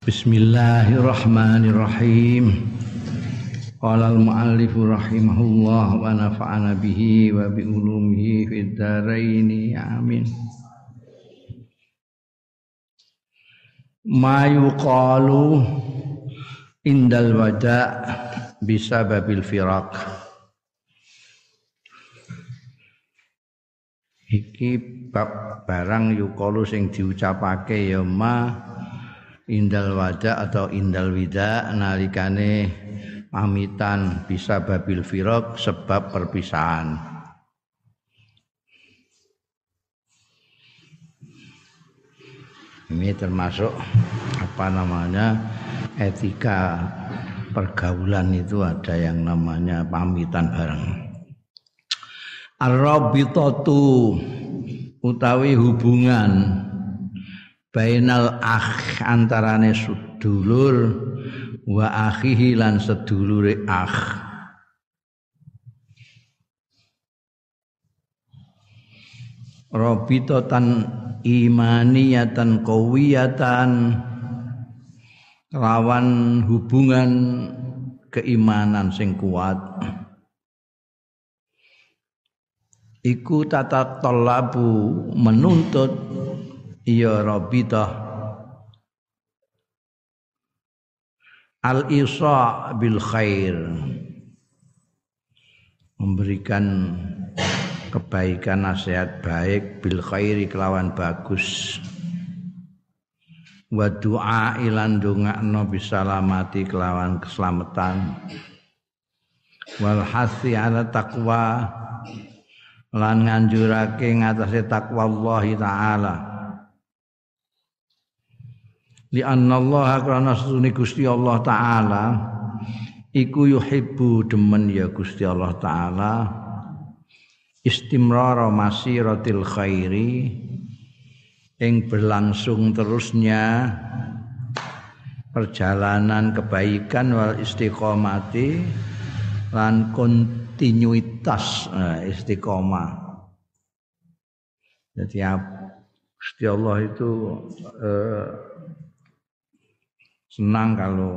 Bismillahirrahmanirrahim. Qala al-muallif rahimahullah wa nafa'ana bihi wa bi ulumihi fid dharain. Amin. Ma yuqalu indal wada bisababil firaq. Iki bab barang yuqalu sing diucapake ya ma indal wada atau indal wida nalikane pamitan bisa babil firok sebab perpisahan. Ini termasuk apa namanya etika pergaulan itu ada yang namanya pamitan bareng. Ar-rabitatu utawi hubungan bainal akh antarane sedulur wa akhihi lan sedulure akh. Robitotan imaniyatan kawiyatan lawan hubungan keimanan sing kuat. Iku tata talabu menuntut iya rabitah al isa bil khair. Memberikan kebaikan nasihat baik bil khairi kelawan bagus. Wa doa ilan dongakno bisalamati kelawan keselamatan. Wal hasi ala taqwa. Lan nganjurake ngatasé takwa Allah taala li anna Allah karena sunni Gusti Allah taala iku yuhibbu demen ya Gusti Allah taala istimrara masiratil khairi ing berlangsung terusnya perjalanan kebaikan wal istiqomati lan kontinuitas nah, istiqomah. Jadi Gusti Allah itu eh, senang kalau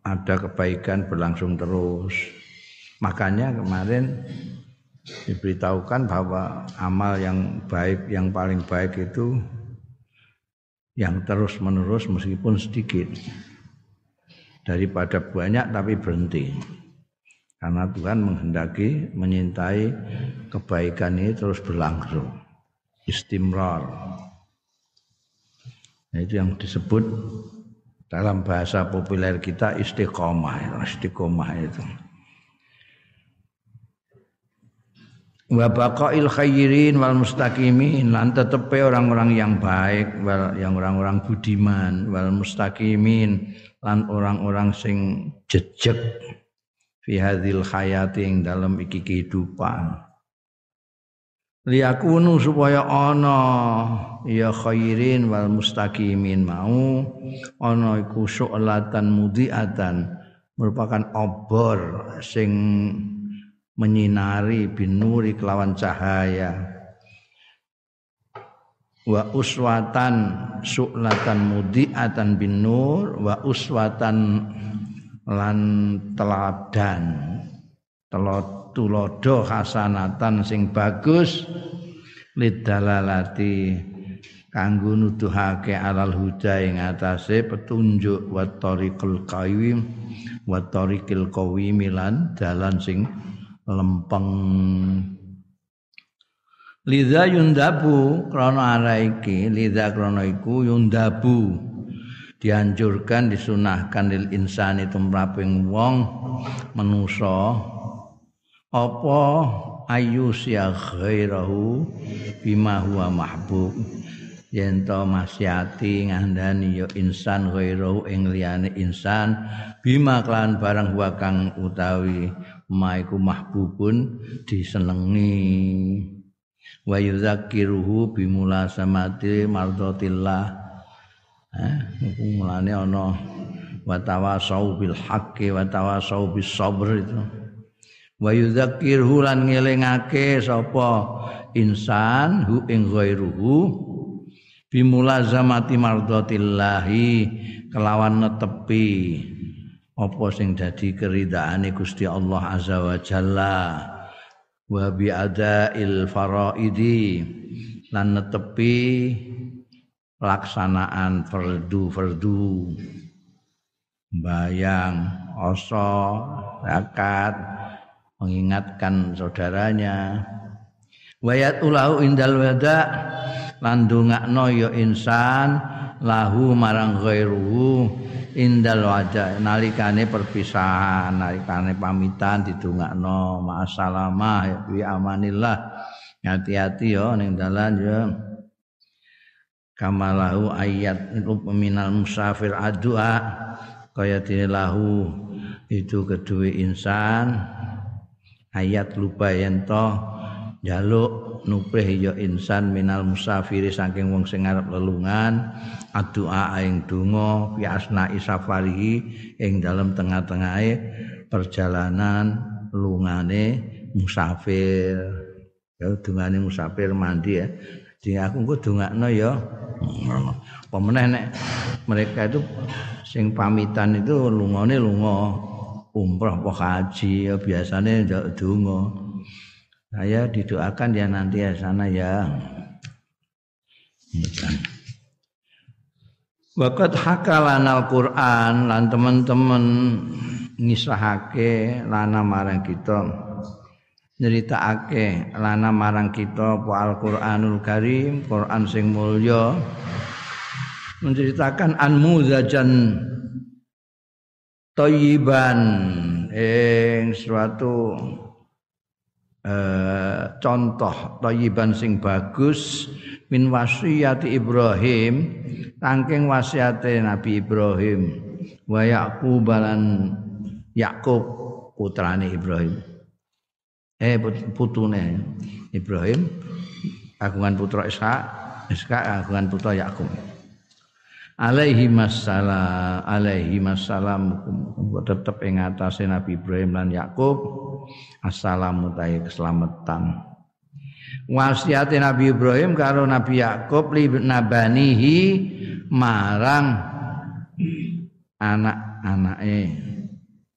ada kebaikan berlangsung terus. Makanya kemarin diberitahukan bahwa amal yang baik, yang paling baik itu yang terus menerus meskipun sedikit. Daripada banyak tapi berhenti. Karena Tuhan menghendaki menyintai kebaikan ini terus berlangsung. Istimrar. Nah, itu yang disebut dalam bahasa populer kita istiqomah istiqomah itu. Wa baqail khairin wal mustaqimin lan tetepe orang-orang yang baik wal yang orang-orang budiman wal mustaqimin lan orang-orang sing jejeg fi hadhil hayati ing dalam iki kehidupan liyakunu supaya ana ya khairin wal mustaqimin mau. Ana iku syu'latan mudiatan. Merupakan obor sing menyinari binuri kelawan cahaya. Wa uswatan syu'latan mudiatan binur wa uswatan lan teladan. Telot tulodo hasanatan sing bagus lidalalati kanggo nuduhake alal huda ing atase petunjuk wa tariqul qawim wa tariqil qawim lan dalan sing lempeng. Lidha yundabu krana ara iki lidha krana iku yundabu. Dianjurkan disunahkan lil insani tumraping wong manusa apa ayu ya ghairahu bima huwa mahbub? Yen to masyati ngandani ya insan ghairahu ing liyane insan bima kelan barang huwa kang utawi maiku mahbubun disenengi. Wa yudzakiruhu bimula samati mardatillah eh mulane ana wa tawasau bil haqqi wa tawasau sabr itu wa yudzakirhu lan ngelingake sapa insan hu ing ghairuhu bimulazamati mardatillahi kelawan netepi apa sing dadi keridaane Gusti Allah azza wa jalla. Wa bi adail faraidi lan netepi pelaksanaan fardu-fardu. Bayang oso zakat mengingatkan saudaranya. Wayat ulahu indal wada lan dongakno ya insan lahu marang ghairuhu indal wada. Nalikane perpisahan nalikane pamitan didongakno ma'asalamah ya bi amanillah. Hati-hati yo ning dalan yo kamalahu ayat minal musafir adua kaya lahu itu kedua insan ayat lupa ento jaluk nuprih ya insan minal musafiri saking wong sing arep lelungan adua ing donga fi asna'i safarihi ing dalam tengah-tengahe perjalanan lungane musafir. Ya dungane musafir mandi ya. Di aku engko dongakno ya. Pemeneh nek mereka itu sing pamitan itu lungone lunga umrah apa haji ya biasanya ndak donga. Saya didoakan ya nanti ya sana ya. Wakat hakalan Al-Quran lan teman-teman nisahake lana marang kita nyeritakake lana marang kita apa Al-Qur'anul Karim Quran sing mulya. Menceritakan anmuzajan toyiban ing suatu eh, contoh toyiban sing bagus min wasiyati Ibrahim tangking wasiate Nabi Ibrahim wa Yaqub Yakub putrane Ibrahim. Eh putune Ibrahim kagungan putra Ishak Ishak kagungan putra Yakub alaihi masalam alaihi masalam tetep ing atase Nabi Ibrahim lan Yakub. Assalamu ta'i keselamatan. Wasiate Nabi Ibrahim karo Nabi Yakub li nabanihi marang anak-anake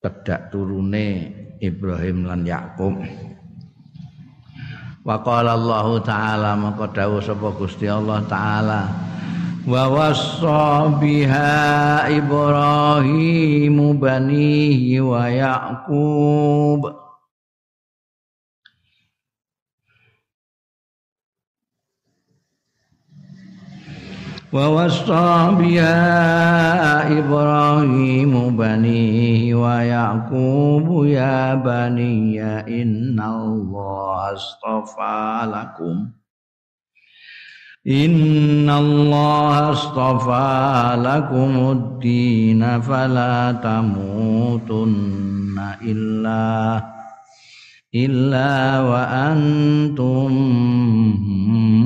pedak turune Ibrahim lan Yakub. Wa qala Allah taala maka dawuh sapa Gusti Allah taala biha Ibrahim banihi wa Yaqub ووصى بها إبراهيم بنيه ويعقوب يا بني إن الله اصطفى لكم إن الله اصطفى لكم الدين فلا تموتن إلا إلا وأنتم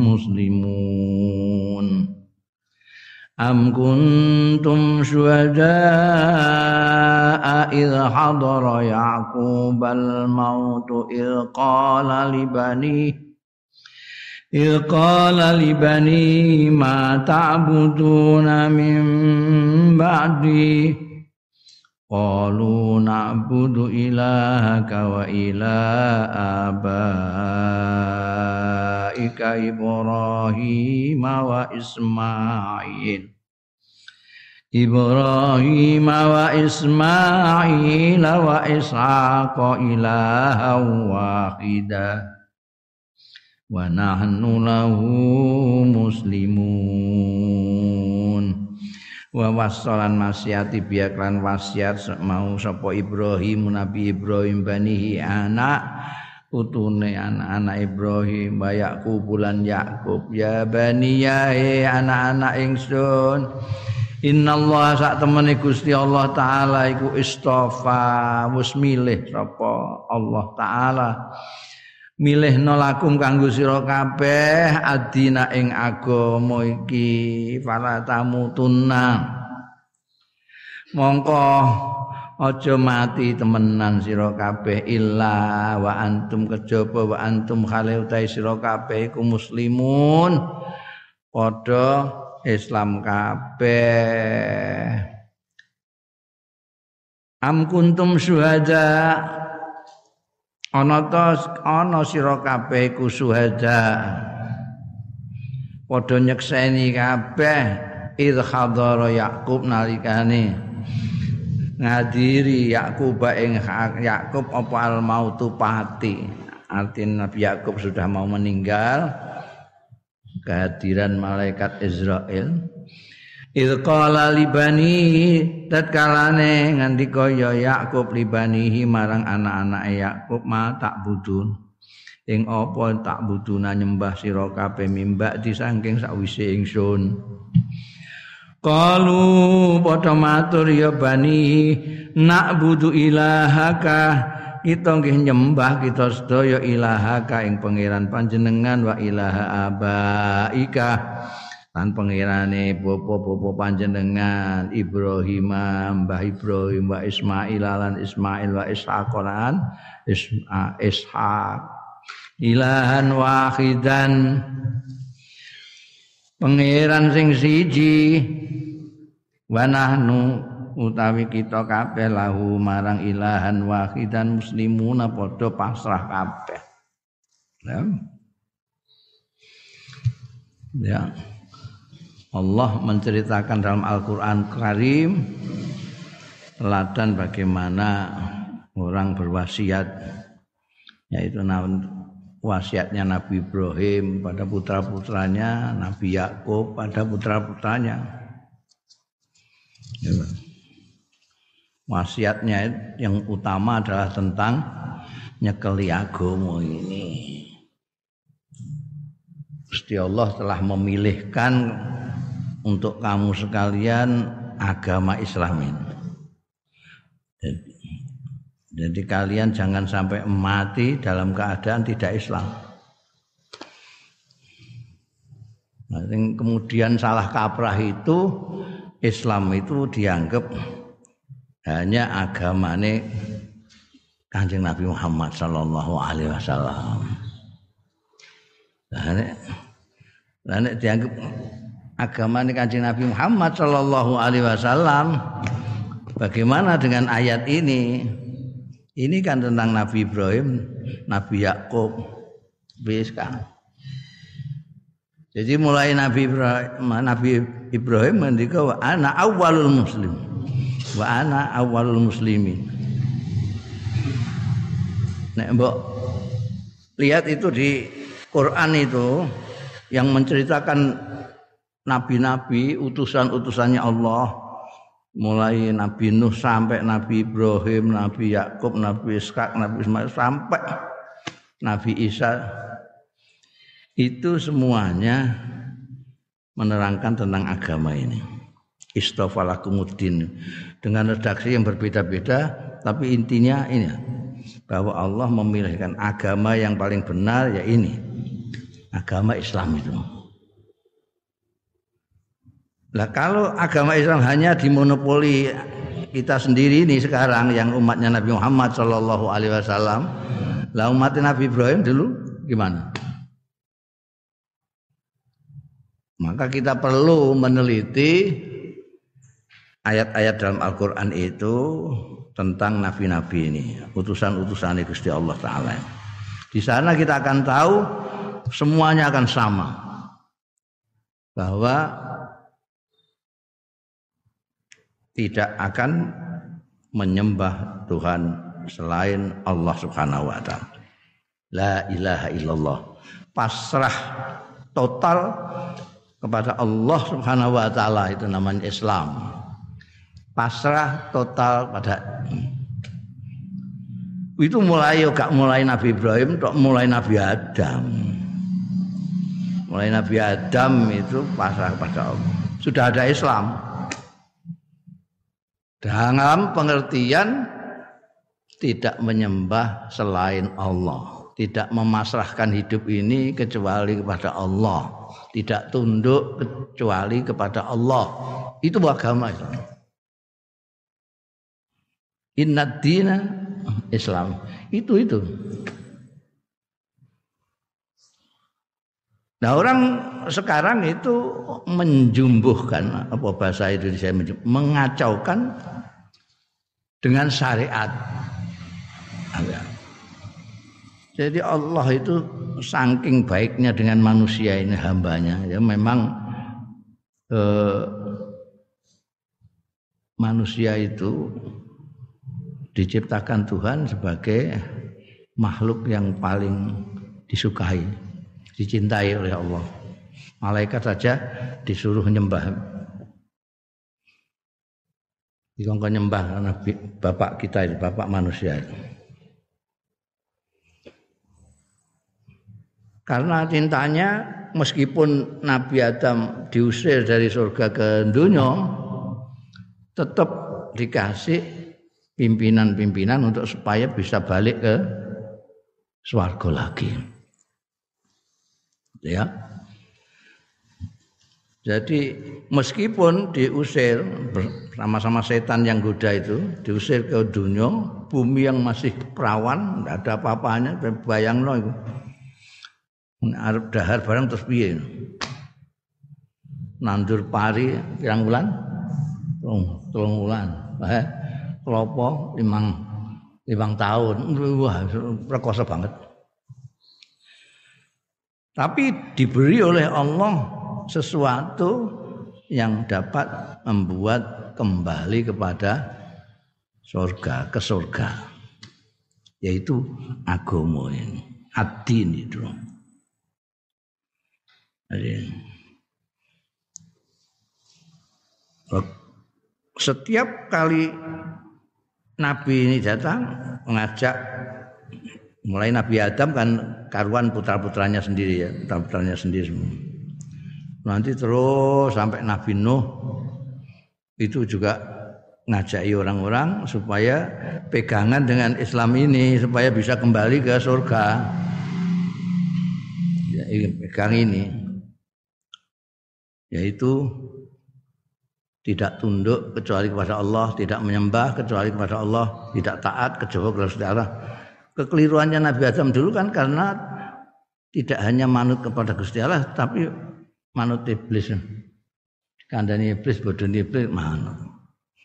مسلمون أم كنتم شهداء إذ حضر يعقوب الموت إذ قال لبنيه إذ قال لبنيه ما تعبدون من بعدي قالوا نعبد إلهك وإله آبائك إبراهيم وإسماعيل إبراهيم وإسماعيل وإسحاق إلها واحدا wa nahnu lahu muslimun. Wa wassalan masyati biaklan wasiat mau sapa Ibrahim Nabi Ibrahim banihi anak utune anak-anak Ibrahim wa Yakub Yakub ya bani ya anak-anak ingsun Innallaha sak temene Gusti Allah taala iku istofa wis milih sapa Allah taala. Milih nolakum kanggo sira kabeh adina ing agama iki fala tamutunna. Mongko aja mati temenan sira kabeh illa wa antum kejaba wa antum khale utahe sira kabeh iku muslimun. Padha Islam kabeh. Am kuntum syuhada ana ta ana sira kabeh ku syuhada padha nyekseni kabeh id hadara Yakub nalikane. Ngadiri Yakub ing Yakub apa al mautu pati. Artinya Nabi Yakub sudah mau meninggal. Kehadiran malaikat Israel Idh qala libani tatkalane ngandika ya Yakub libanihi marang anak-anak Yakub ma tak budun ing apa tak buduna nyembah sira kabeh mimba di saking sakwise ingsun. Qalu padha matur ya bani nak budu ilahaka. Kita nggih nyembah kita sedaya ilahaka ing pangeran panjenengan wa ilaha abaika lan pangerane bapa-bapa panjenengan Ibrahim Mbah Ibrahim wa Ismail lan Ismail wa Ishaq lan Ishaq. Ilahan wahidan. Pangeran sing siji. Wa nahnu utawi kita kabeh lahu marang ilahan wahidan muslimuna padha pasrah kabeh. Ya. Ya Allah menceritakan dalam Al-Quran Karim teladan bagaimana orang berwasiat yaitu wasiatnya Nabi Ibrahim pada putra-putranya, Nabi Yakub pada putra-putranya. Wasiatnya yang utama adalah tentang nyekeli agama ini. Gusti Allah telah memilihkan untuk kamu sekalian agama Islam ini. Jadi, jadi kalian jangan sampai mati dalam keadaan tidak Islam. Nah, kemudian salah kaprah itu Islam itu dianggap hanya agamane Kanjeng Nabi Muhammad sallallahu alaihi wasallam. Nah, dianggap agama kanjeng Nabi Muhammad Shallallahu Alaihi Wasallam. Bagaimana dengan ayat ini? Ini kan tentang Nabi Ibrahim, Nabi Yakub, kan. Jadi mulai Nabi Ibrahim, Nabi Ibrahim mendika wa ana awalul muslim. Wa ana awalul muslimin. Nek mbok lihat itu di Quran itu yang menceritakan nabi-nabi utusan-utusannya Allah mulai Nabi Nuh sampai Nabi Ibrahim, Nabi Yakub, Nabi Ishak, Nabi Ismail sampai Nabi Isa itu semuanya menerangkan tentang agama ini. Istofalakumuddin dengan redaksi yang berbeda-beda tapi intinya ini bahwa Allah memilihkan agama yang paling benar ya ini agama Islam itu. Lah kalau agama Islam hanya dimonopoli kita sendiri ini sekarang yang umatnya Nabi Muhammad Shallallahu Alaihi Wasallam, lah umat Nabi Ibrahim dulu gimana? Maka kita perlu meneliti ayat-ayat dalam Al-Quran itu tentang nabi-nabi ini, utusan-utusan Gusti Allah Taala. Di sana kita akan tahu semuanya akan sama bahwa tidak akan menyembah Tuhan selain Allah Subhanahu wa taala. La ilaha illallah. Pasrah total kepada Allah Subhanahu wa taala itu namanya Islam. Pasrah total pada itu mulai gak mulai Nabi Ibrahim, tok mulai Nabi Adam. Mulai Nabi Adam itu pasrah kepada Allah. Sudah ada Islam dalam pengertian tidak menyembah selain Allah, tidak memasrahkan hidup ini kecuali kepada Allah, tidak tunduk kecuali kepada Allah. Itu agama itu. Inna dina Islam. Itu itu. Nah orang sekarang itu menjumbuhkan apa bahasa Indonesia mengacaukan dengan syariat. Jadi Allah itu saking baiknya dengan manusia ini hambanya ya memang eh, manusia itu diciptakan Tuhan sebagai makhluk yang paling disukai, dicintai oleh Allah. Malaikat saja disuruh nyembah. Dikongkon nyembah karena bapak kita itu, bapak manusia itu. Karena cintanya meskipun Nabi Adam diusir dari surga ke dunia tetap dikasih pimpinan-pimpinan untuk supaya bisa balik ke swarga lagi. Ya. Jadi meskipun diusir bersama-sama setan yang goda itu diusir ke dunia, bumi yang masih perawan, tidak ada apa-apanya, bayang no itu. Arab dahar barang terus piye? Nandur pari pirang bulan? Telung, telung bulan. Eh, klopo limang limang tahun. Wah, rekoso banget. Tapi diberi oleh Allah sesuatu yang dapat membuat kembali kepada surga, ke surga. Yaitu agama ini, adin itu. Setiap kali Nabi ini datang mengajak mulai Nabi Adam kan karuan putra-putranya sendiri ya, putra-putranya sendiri semua. Nanti terus sampai Nabi Nuh itu juga ngajaki orang-orang supaya pegangan dengan Islam ini supaya bisa kembali ke surga. Ya, pegang ini yaitu tidak tunduk kecuali kepada Allah, tidak menyembah kecuali kepada Allah, tidak taat kecuali kepada Allah. Kekeliruannya Nabi Adam dulu kan karena tidak hanya manut kepada Gusti Allah tapi manut iblis. Kandani iblis, bodoh iblis manut.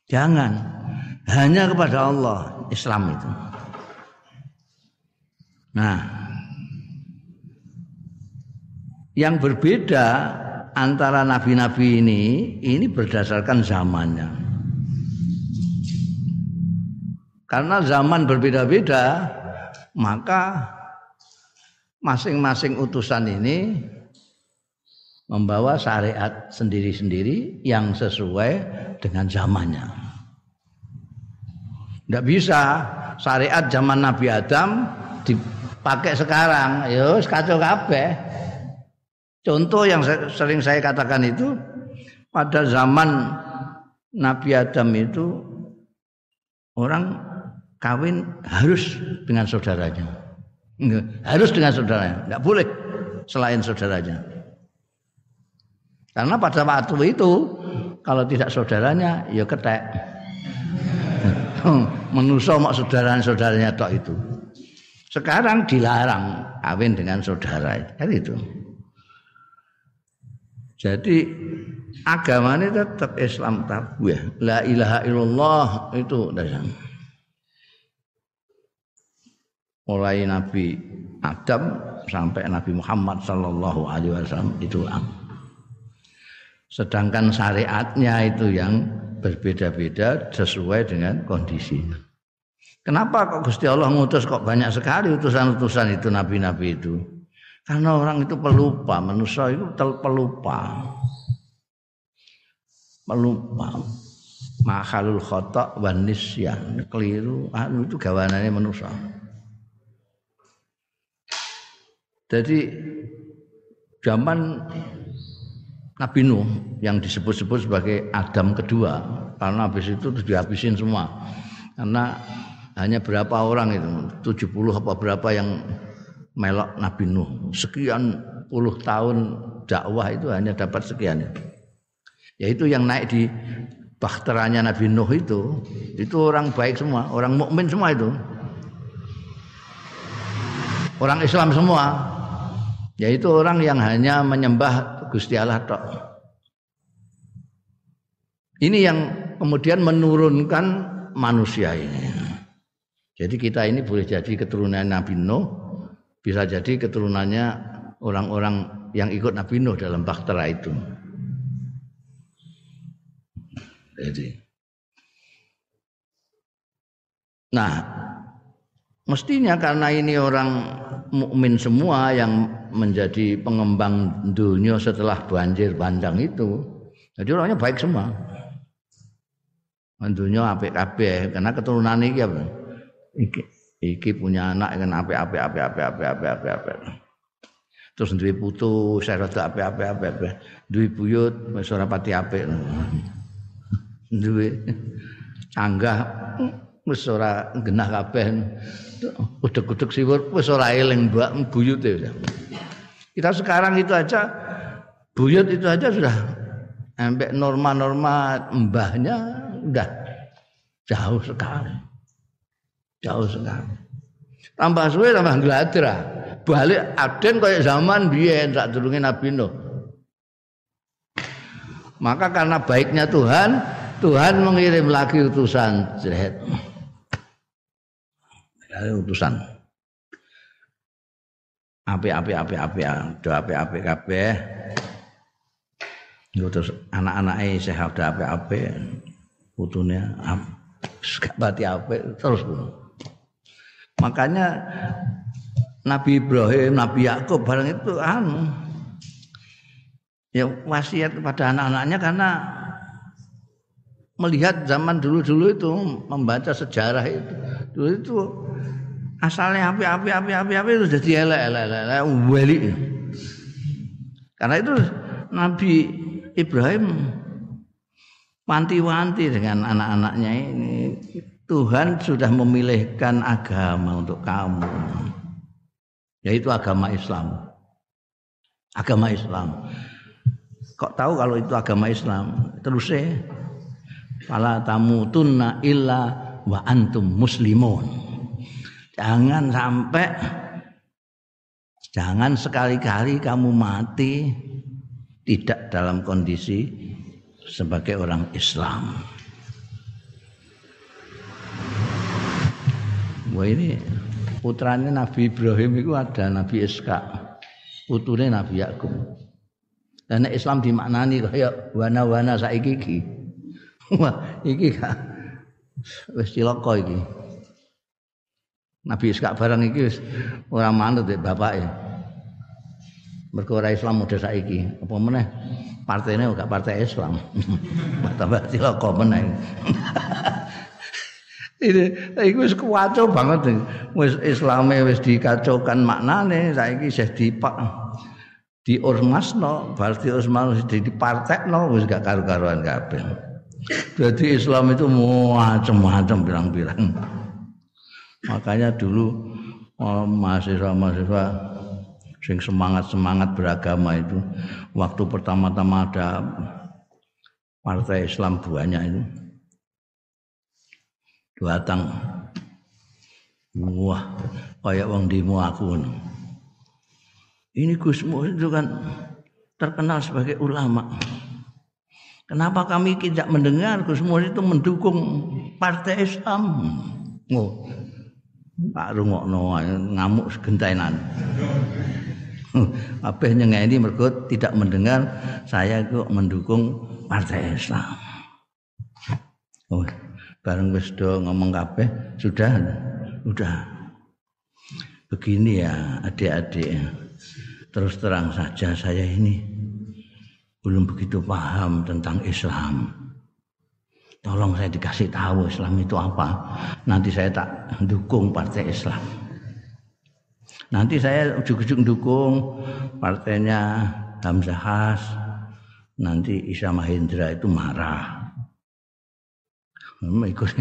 Jangan hanya kepada Allah Islam itu. Nah, yang berbeda antara nabi-nabi ini ini berdasarkan zamannya. Karena zaman berbeda-beda, maka masing-masing utusan ini membawa syariat sendiri-sendiri yang sesuai dengan zamannya. Tidak bisa syariat zaman Nabi Adam dipakai sekarang, ya kacau kabeh. Contoh yang sering saya katakan itu pada zaman Nabi Adam itu orang kawin harus dengan saudaranya. Harus dengan saudaranya, tidak boleh selain saudaranya. Karena pada waktu itu kalau tidak saudaranya ya ketek. Menuso mak saudara-saudaranya tok itu. Sekarang dilarang kawin dengan saudara. Kan itu. Jadi agama ini tetap Islam tabu ya. La ilaha illallah itu dasar. Mulai Nabi Adam sampai Nabi Muhammad sallallahu alaihi wasallam itu Sedangkan syariatnya itu yang berbeda-beda sesuai dengan kondisinya. Kenapa kok Gusti Allah ngutus kok banyak sekali utusan-utusan itu nabi-nabi itu? Karena orang itu pelupa, manusia itu pelupa. Pelupa. Makhalul khotok wan nisyan, keliru, anu itu gawanannya manusia. Jadi zaman Nabi Nuh yang disebut-sebut sebagai Adam kedua karena habis itu dihabisin semua. Karena hanya berapa orang itu, 70 apa berapa yang melok Nabi Nuh. Sekian puluh tahun dakwah itu hanya dapat sekian. Yaitu yang naik di bahteranya Nabi Nuh itu, itu orang baik semua, orang mukmin semua itu. Orang Islam semua. Yaitu orang yang hanya menyembah Gusti Allah tok. Ini yang kemudian menurunkan manusia ini. Jadi kita ini boleh jadi keturunan Nabi Nuh, bisa jadi keturunannya orang-orang yang ikut Nabi Nuh dalam bahtera itu. Jadi, nah, Mestinya karena ini orang mukmin semua yang menjadi pengembang dunia setelah banjir bandang itu. Jadi orangnya baik semua. Dunia apik kabeh karena keturunan iki apa? Iki iki punya anak kan apik-apik apik-apik apik-apik apik-apik. Terus duwe putu saya rada apik-apik apik-apik. Duwe buyut wis ora pati apik. Duwe canggah wis ora genah kabeh. Udek-udek siwur wis ora eling mbak buyute. Kita sekarang itu aja buyut itu aja sudah sampai norma-norma mbahnya udah jauh sekali. Jauh sekali. Tambah suwe tambah gladra. Balik aden kayak zaman biyen sak durunge Nabi Nuh. Maka karena baiknya Tuhan, Tuhan mengirim lagi utusan jret. Utusan. Api api api api do api api kabeh. Terus anak-anake sehat do api api putune gak pati apik terus makanya Nabi Ibrahim, Nabi Yakub barang itu anu ya wasiat kepada anak-anaknya karena melihat zaman dulu-dulu itu membaca sejarah itu dulu itu asalnya api api api api api itu jadi elek elek elek wali karena itu Nabi Ibrahim wanti-wanti dengan anak-anaknya ini. Tuhan sudah memilihkan agama untuk kamu. Yaitu agama Islam. Agama Islam. Kok tahu kalau itu agama Islam? Terus ya fala tamutunna illa wa antum muslimun jangan sampai jangan sekali-kali kamu mati tidak dalam kondisi sebagai orang Islam. Wah ini putranya Nabi Ibrahim itu ada Nabi Iska, putunya Nabi Yakub. Dan Islam dimaknani kayak wana-wana saiki iki. Wah, iki gak wis cilaka iki. Nabi Iska barang iki wis ora manut bapak ya. Mergo ora Islam udah saiki. Apa meneh partainya enggak partai Islam. Tambah cilaka meneh. Ini iku wis kuwaco banget. Wis Islame wis dikacaukan maknane saiki isih dipak di ormasno, berarti ormas di partekno wis gak karu-karuan kabeh. Jadi Islam itu macam-macam bilang-bilang. Makanya dulu oh, mahasiswa-mahasiswa sing semangat-semangat beragama itu waktu pertama-tama ada partai Islam banyak itu datang. Wah kayak wong demo aku ini Gusmu itu kan terkenal sebagai ulama. Kenapa kami tidak mendengar Gusmu itu mendukung partai Islam? Oh Pak rungokno ngamuk segentainan. Kabeh nyengeni mergo tidak mendengar saya kok mendukung partai Islam. Oh, bareng wis ngomong kabeh sudah sudah. Begini ya adik-adik. Terus terang saja saya ini belum begitu paham tentang Islam tolong saya dikasih tahu Islam itu apa nanti saya tak dukung partai Islam Nanti saya ujung-ujung dukung partainya Hamzah Has. Nanti Isya Mahendra itu marah. Hmm, ikut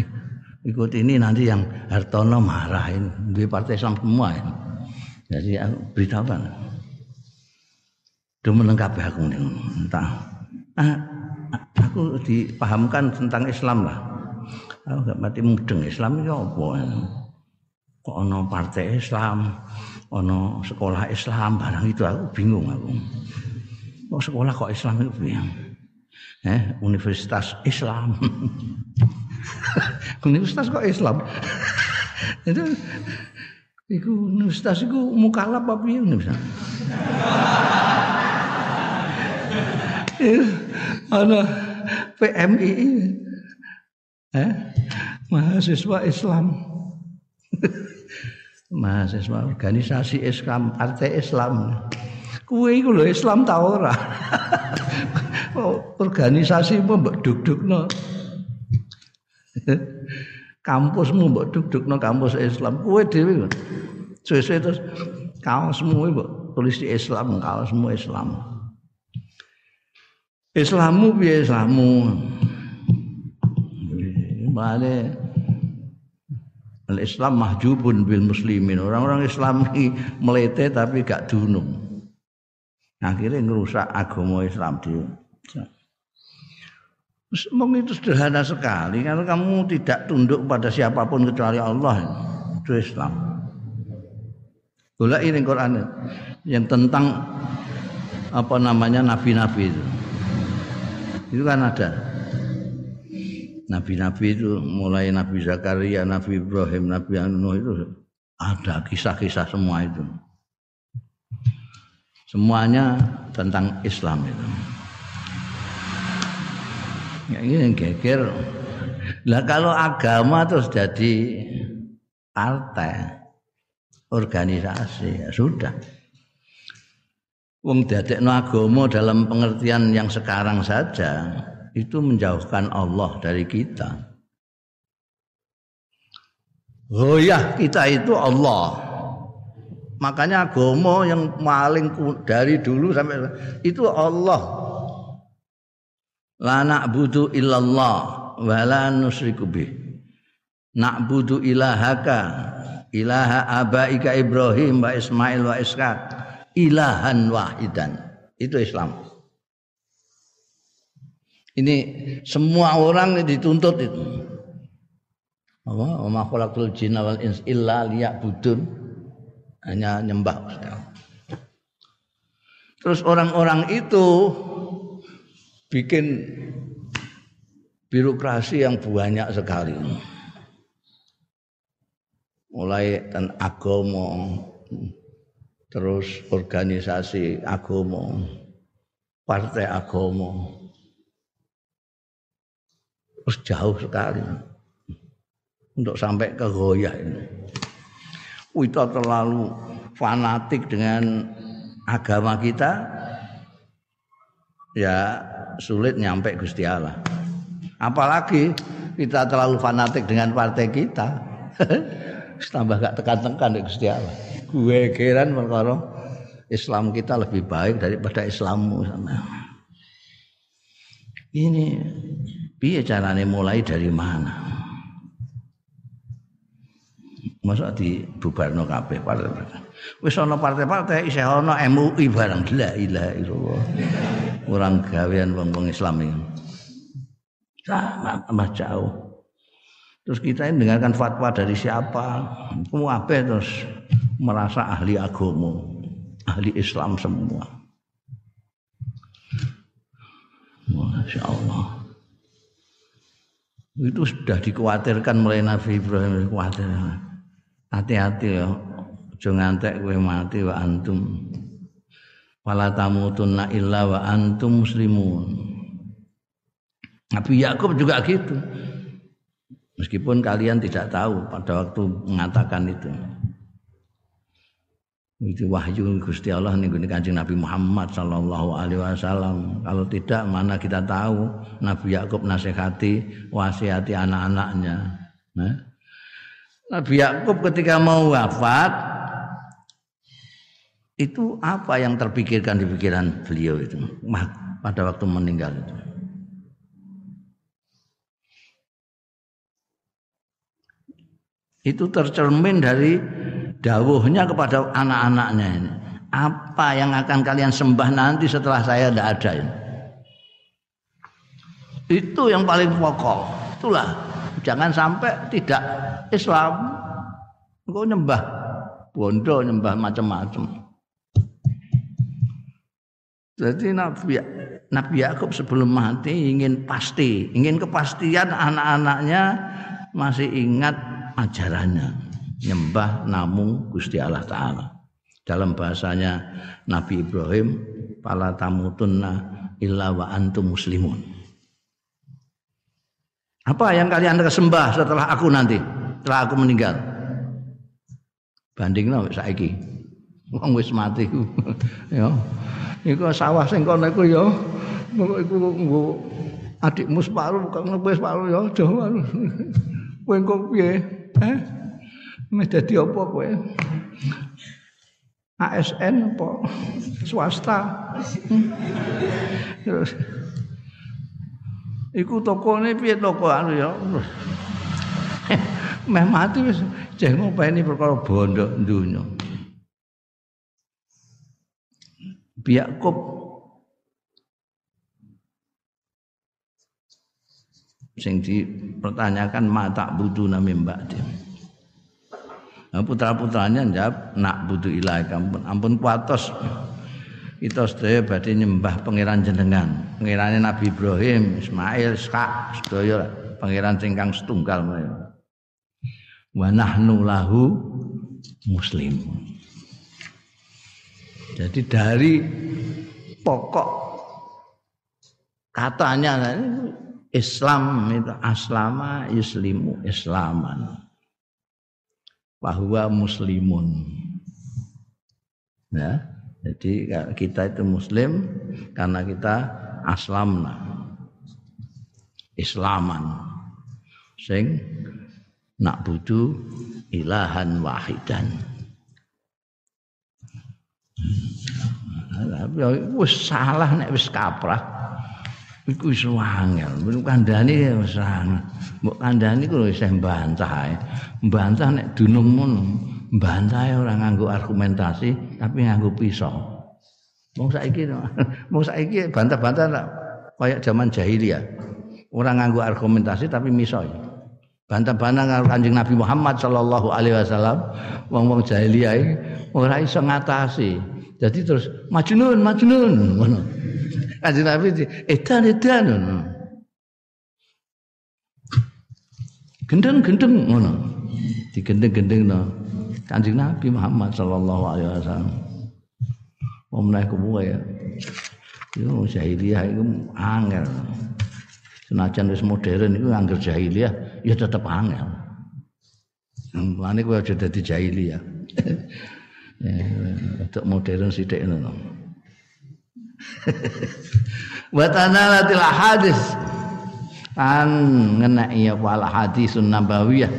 ikut ini nanti yang Hartono marah ini di partai Islam semua ini. Jadi aku beritahukan. Itu melengkapi aku entah. Ah, aku dipahamkan tentang Islam lah. Aku gak mati mudeng Islam itu apa? Kok ono partai Islam, ono sekolah Islam barang itu aku bingung aku. Oh sekolah kok Islam itu bingung. Eh, Universitas Islam. Ustaz kok Islam? itu iku ustaz iku mukalaf apa piye bisa? Ana PMI eh? Mahasiswa Islam. Mahasiswa organisasi Islam partai Islam. Kuwe iku lho Islam ta ora? Organisasi mbok duk-dukno kampusmu mbok duk-dukno kampus Islam. Kuwe dhewe suwe terus kaosmu tulis di Islam kaosmu Islam Islammu piye Islammu? Mane Al-Islam mahjubun bil muslimin. Orang-orang Islam ini melete tapi gak dunung. Akhirnya ngerusak agama Islam dia. Memang itu sederhana sekali. Kalau kamu tidak tunduk pada siapa pun kecuali Allah, itu Islam. Bola ini Quran yang tentang apa namanya nabi-nabi itu. Itu kan ada. Nabi-nabi itu mulai Nabi Zakaria, Nabi Ibrahim, Nabi Nuh itu ada kisah-kisah semua itu. Semuanya tentang Islam itu. Ya ini geger. Lah kalau agama terus jadi partai, organisasi ya sudah. Wong dadekno agama dalam pengertian yang sekarang saja itu menjauhkan Allah dari kita. Ya, kita itu Allah. Makanya agama yang paling dari dulu sampai itu Allah. La na'budu illallah wa la nusyriku bih. Na'budu ilahaka ilaha abaika Ibrahim wa Ismail wa Ishaq ilahan wahidan. Itu Islam. Ini semua orang dituntut itu. Apa? Wa khalaqul jinna wal ins illa liya'budun. Hanya nyembah. Terus orang-orang itu bikin birokrasi yang banyak sekali. Mulai dan agama, terus organisasi agama, partai agama. Terus jauh sekali untuk sampai ke goyah ini. Kita terlalu fanatik dengan agama kita, ya sulit nyampe Gusti Allah. Apalagi kita terlalu fanatik dengan partai kita, tambah gak tekan-tekan di Gusti Allah gue geran perkara Islam kita lebih baik daripada Islammu sama. Ini piye carane mulai dari mana? Masa di bubarno kabeh partai. Wis ana partai-partai isih ana MUI barang la ilaha illallah. Orang gawean wong-wong Islam ini. Sama jauh. Terus kita ini dengarkan fatwa dari siapa? Semua terus merasa ahli agama, ahli Islam semua. Masya Allah. Itu sudah dikhawatirkan mulai Nabi Ibrahim khawatir. Hati-hati ya, jangan ngantek kowe mati wa antum. Wala tamutunna illa wa antum muslimun. Nabi Yakub juga gitu. Meskipun kalian tidak tahu pada waktu mengatakan itu. Itu wahyu Gusti Allah nih Kanjeng Nabi Muhammad sallallahu alaihi wasallam. Kalau tidak mana kita tahu Nabi Yakub nasihati wasihati anak-anaknya. Nah. Nabi Yakub ketika mau wafat itu apa yang terpikirkan di pikiran beliau itu pada waktu meninggal itu. Itu tercermin dari dawuhnya kepada anak-anaknya ini. Apa yang akan kalian sembah nanti setelah saya tidak ada ini? Itu yang paling pokok. Itulah jangan sampai tidak Islam engkau nyembah bondo nyembah macam-macam. Jadi Nabi Nabi Yakub sebelum mati ingin pasti, ingin kepastian anak-anaknya masih ingat ajarannya, nyembah namung Gusti Allah taala. Dalam bahasanya Nabi Ibrahim, "Fala tamutunna illa wa antum muslimun." Apa yang kalian sembah setelah aku nanti, setelah aku meninggal? Bandingno saiki. Wong wis mati ya. Iku sawah sing kono iku ya iku nggo adikmu separuh kok kowe separuh ya aja kowe engko piye? Eh? Mes dadi apa kowe? ASN apa swasta? Terus Iku tokone piye toko anu ya. Meh mati wis jeh ngopeni perkara bondo dunya. Yakub sing dipertanyakan mata budu nami mbak dia. Nah, putra putranya jawab nak butuh ilahi ampun. Ampun kuatos. Kita sedaya badhe nyembah pangeran jenengan. Pangerane Nabi Ibrahim Ismail Ishak sedaya pangeran singkang setunggal wa nahnu lahu muslim. Jadi dari pokok katanya Islam itu aslama yuslimu islaman bahwa muslimun ya jadi kita itu muslim karena kita aslamna. Islaman. Sing nak butuh ilahan wahidan. Wis salah nek wis kaprah. Iku wis wangel. Mbok kandhani wis angel. Mbok kandhani ku wis mbantah. Mbantah nek dunung ngono. Bantai orang nganggo argumentasi tapi nganggo pisau. Mau saiki mau saiki bantah-bantah kayak zaman jahiliyah. Orang nganggo argumentasi tapi misoi. Bantah-bantah karo Kanjeng Nabi Muhammad sallallahu alaihi wasallam wong-wong jahiliyah ora iso ngatasi. Jadi terus majnun majnun ngono. Kanjeng Nabi edan edan ngono. Gendeng-gendeng ngono. Digendeng-gendeng no. Kanjeng Nabi Muhammad sallallahu alaihi wasallam. Wong menawa kuwe ya. Yo jahiliyah iku angel. Senajan wis modern iku angger jahiliyah ya tetep angel. Mulane kowe aja dadi jahiliyah. ya, modern sithik ngono. Wa tanalatil hadis an ngenai ya wal hadisun nabawiyah.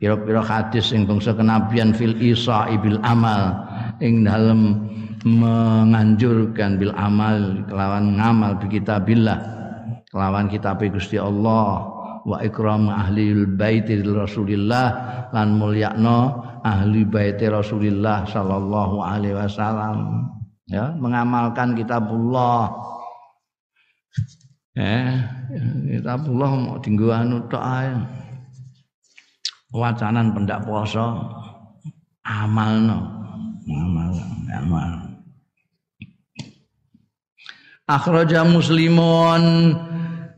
Pira-pira hadis sing bangsa kenabian fil isa ibil amal. Ing dalem menganjurkan bil amal kelawan ngamal bi kitabillah. Kelawan kitab Gusti Allah. Wa ikram ahli baiti Rasulillah. Lan mulyakno ahli baiti Rasulillah sallallahu alaihi wasallam ya mengamalkan kitabullah. Eh kitabullah mau tinggu anu tok ae. Wacanan pendak poso amalno. Amal amal. Akhraja muslimun.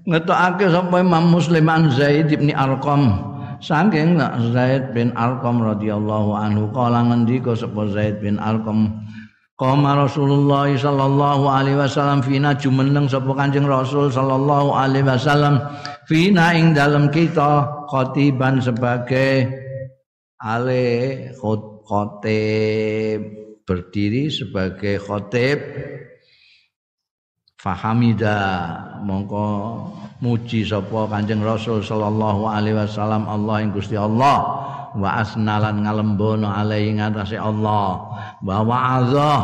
Ngetokake sapa Imam Muslim an Zaid bin Arqam. Saking Zaid bin Arqam radhiyallahu anhu kala ngendika sapa Zaid bin Arqam Qama Rasulullah sallallahu alaihi wasallam fina jumeneng sapa Kanjeng Rasul sallallahu alaihi wasallam. Fina ing dalam kita khotiban sebagai ale khotib berdiri sebagai khotib. Fahamida mongko muji sapa Kanjeng Rasul sallallahu alaihi wasallam Allah ing Gusti Allah wa asnalan ngalembono alaihi ngatasé Allah. Wa wa'adha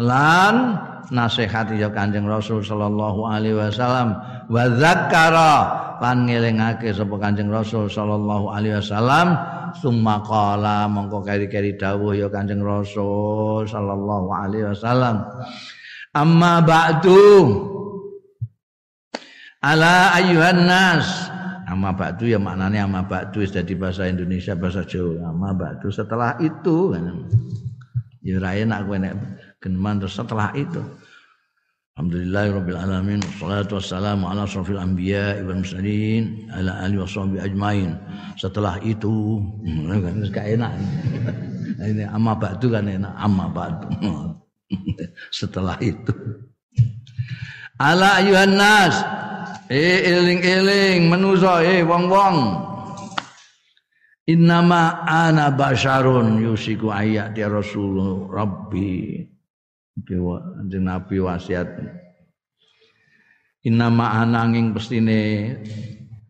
lan nasihat ya Kanjeng Rasul sallallahu alaihi wasallam. Wa zakara lan ngelingake sapa Kanjeng Rasul sallallahu alaihi wasallam. Summa qala mongko keri-keri dawuh ya Kanjeng Rasul sallallahu alaihi wasallam. Amma ba'du. Ala ayyuhan nas Amma ba'du ya maknanya amma ba'du jadi bahasa Indonesia bahasa Jawa. Amma ba'du setelah itu kan. Ya raya nak kowe nek geneman terus setelah itu. Alhamdulillahirabbil alamin wassalatu wassalamu ala asrofil anbiya wal mursalin ala alihi washabihi ajmain. Setelah itu kan gak enak. Ini amma ba'du kan enak amma ba'du. Setelah itu Ala ayuhan nas eh eling-eling menusa eh wong-wong. Innama ana basyarun yusiku ayat ya Rasul Rabbi. Nabi wasiat. Inama ananging pestine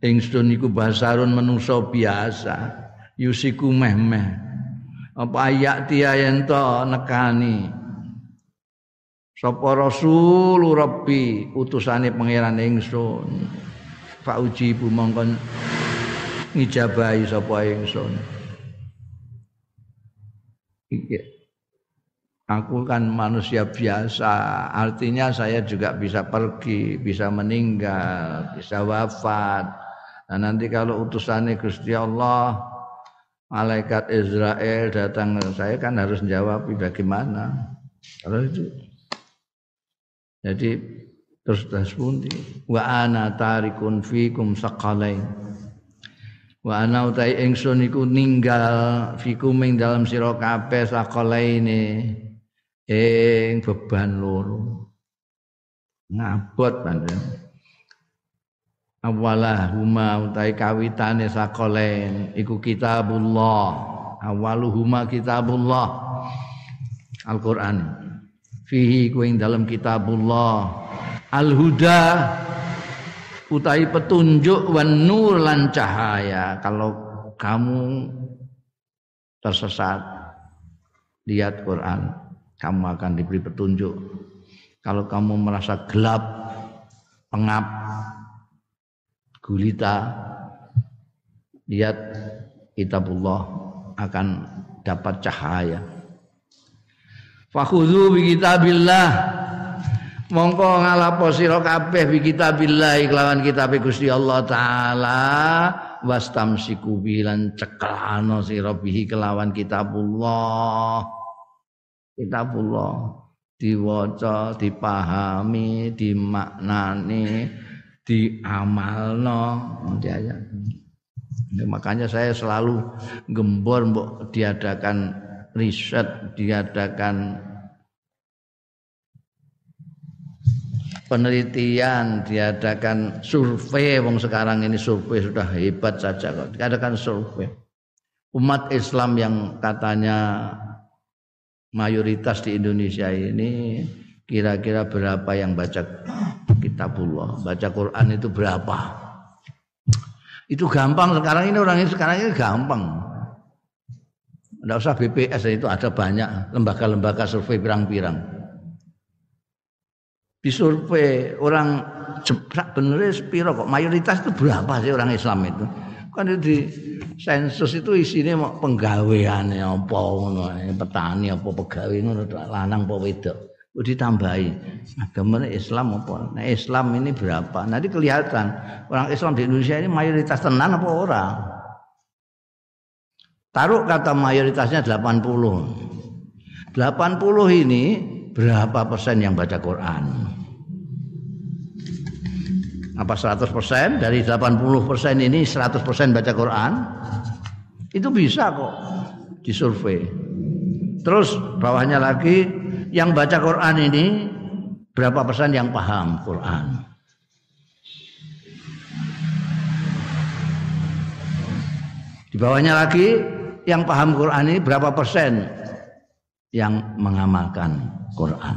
ingsun iku basarun manusa biasa yusiku meh-meh. Apa ayak tiya yen nekani sapa rasul rabbi utusane pangeran ingsun fa uji mongkon ngijabahi sapa ingsun iki Aku kan manusia biasa, artinya saya juga bisa pergi, bisa meninggal, bisa wafat. Nah nanti kalau utusannya Gusti Allah, malaikat Israel datang saya kan harus jawab bagaimana. Kalau itu jadi terus pundi wa ana tarikun fikum saqalain. Wa ana utai ingsun iku ninggal fikum ing dalam sira kabeh saqalaine ing beban loro. Ngabot pancen awalah huma utai kawitane sakolen iku kitabullah. Awaluhuma kitabullah. Al-Qur'an fihi kuing dalam kitabullah al-huda utai petunjuk wan nur lan cahaya kalau kamu tersesat lihat Quran kamu akan diberi petunjuk. Kalau kamu merasa gelap, pengap, gulita, lihat kitabullah akan dapat cahaya. Fakhudhu bi kitabillah. Mongko ngalapo sira kabeh bi kitabillah kelawan kitab Gusti Allah taala. Wastamsiku bilan cekelano sira bihi kelawan kitabullah. Kitabullah. Diwaca dipahami dimaknani diamalno. Ya. makanya saya selalu gembor mbok diadakan riset diadakan penelitian diadakan survei wong sekarang ini survei sudah hebat saja kok diadakan survei umat Islam yang katanya mayoritas di Indonesia ini kira-kira berapa yang baca kitabullah, baca Quran itu berapa? Itu gampang sekarang ini orang ini sekarang ini gampang. Tidak usah BPS itu ada banyak lembaga-lembaga survei pirang-pirang. Disurvei orang bener sepiro kok mayoritas itu berapa sih orang Islam itu? Kan di sensus itu isinya mau penggawean apa ngono, petani apa pegawai ngono lanang apa wedok. ditambahi agama Islam apa? Nah, Islam ini berapa? Nanti kelihatan orang Islam di Indonesia ini mayoritas tenan apa orang? Taruh kata mayoritasnya 80. 80 ini berapa persen yang baca Quran? apa 100% dari 80% ini 100% baca Quran itu bisa kok disurvei terus bawahnya lagi yang baca Quran ini berapa persen yang paham Quran di bawahnya lagi yang paham Quran ini berapa persen yang mengamalkan Quran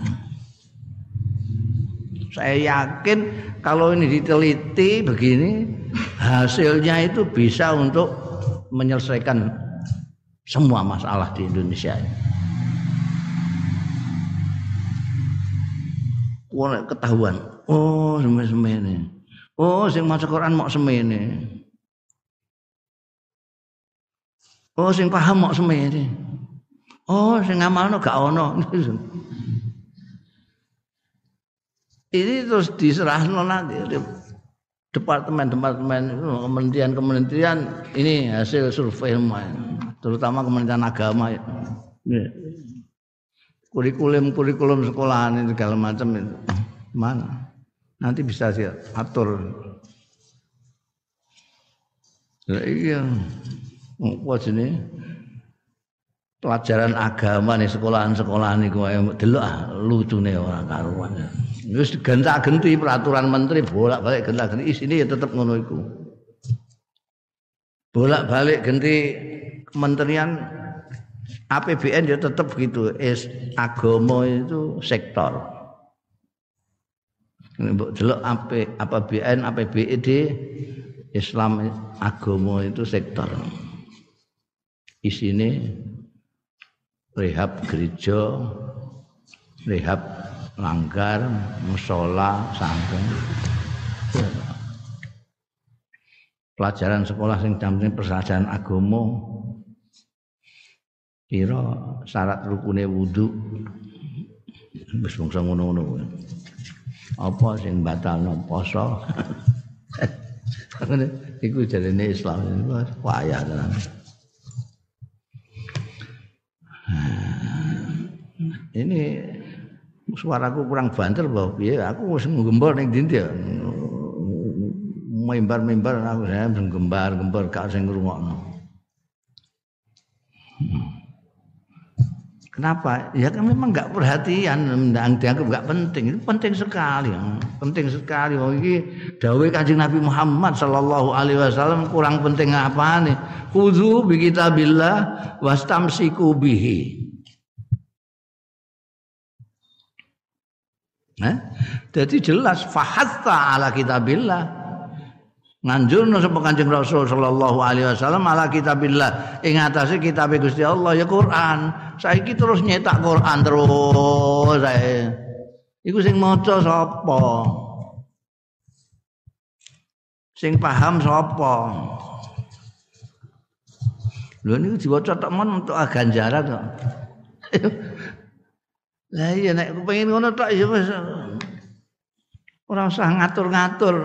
saya yakin kalau ini diteliti begini hasilnya itu bisa untuk menyelesaikan semua masalah di Indonesia ini. Ketahuan. Oh, semene-semene. Oh, sing maca Quran mau semene. Oh, sing paham mau semene. Oh, sing ngamalno gak ono. ini terus diserahkan nanti departemen-departemen kementerian-kementerian ini hasil survei terutama kementerian agama kurikulum kurikulum sekolah ini segala macam itu Mana? Nanti bisa sih atur. Lah iya. Apa jenenge? Pelajaran agama nih sekolahan-sekolahan niku delok ah lucune ora karuan. Wis genta-genti peraturan menteri bolak-balik genta-genti isine ya tetep ngono iku. Bolak-balik ganti kementerian APBN ya tetap gitu. Es, agama itu sektor. Delok AP, APBN, APBD Islam agama itu sektor. Isine rehab gereja, rehab langgar, musola, sampai pelajaran sekolah sing dampingi persajahan agama kira syarat rukune wudu. Wis bangsa ngono-ngono. Apa sing batalno? Poso. Iku jarene Islam. Wayah tenan ini suaraku kurang banter bahwa piye aku wis nggembor ning ndi ya mimbar-mimbar aku saya gembar-gembar gak sing ngrungokno hmm. Kenapa? Ya kan memang nggak perhatian, dianggap nggak penting. Itu penting sekali, penting sekali. Oh ini dawai kanjeng Nabi Muhammad Shallallahu Alaihi Wasallam kurang penting apa nih? Kudu bi kitabillah wastamsiku bihi. Nah, jadi jelas fahatta ala kitabillah nganjurno sapa Kanjeng Rasul sallallahu alaihi wasallam ala kitabillah ing atase kitab Gusti Allah ya Quran. Saiki terus nyetak Quran terus saya. Iku sing maca sapa? Sing paham sapa? Lho niku diwaca tok mon untuk ganjaran kok. Lah iya nek kepengin ngono tok ya wis ora usah ngatur-ngatur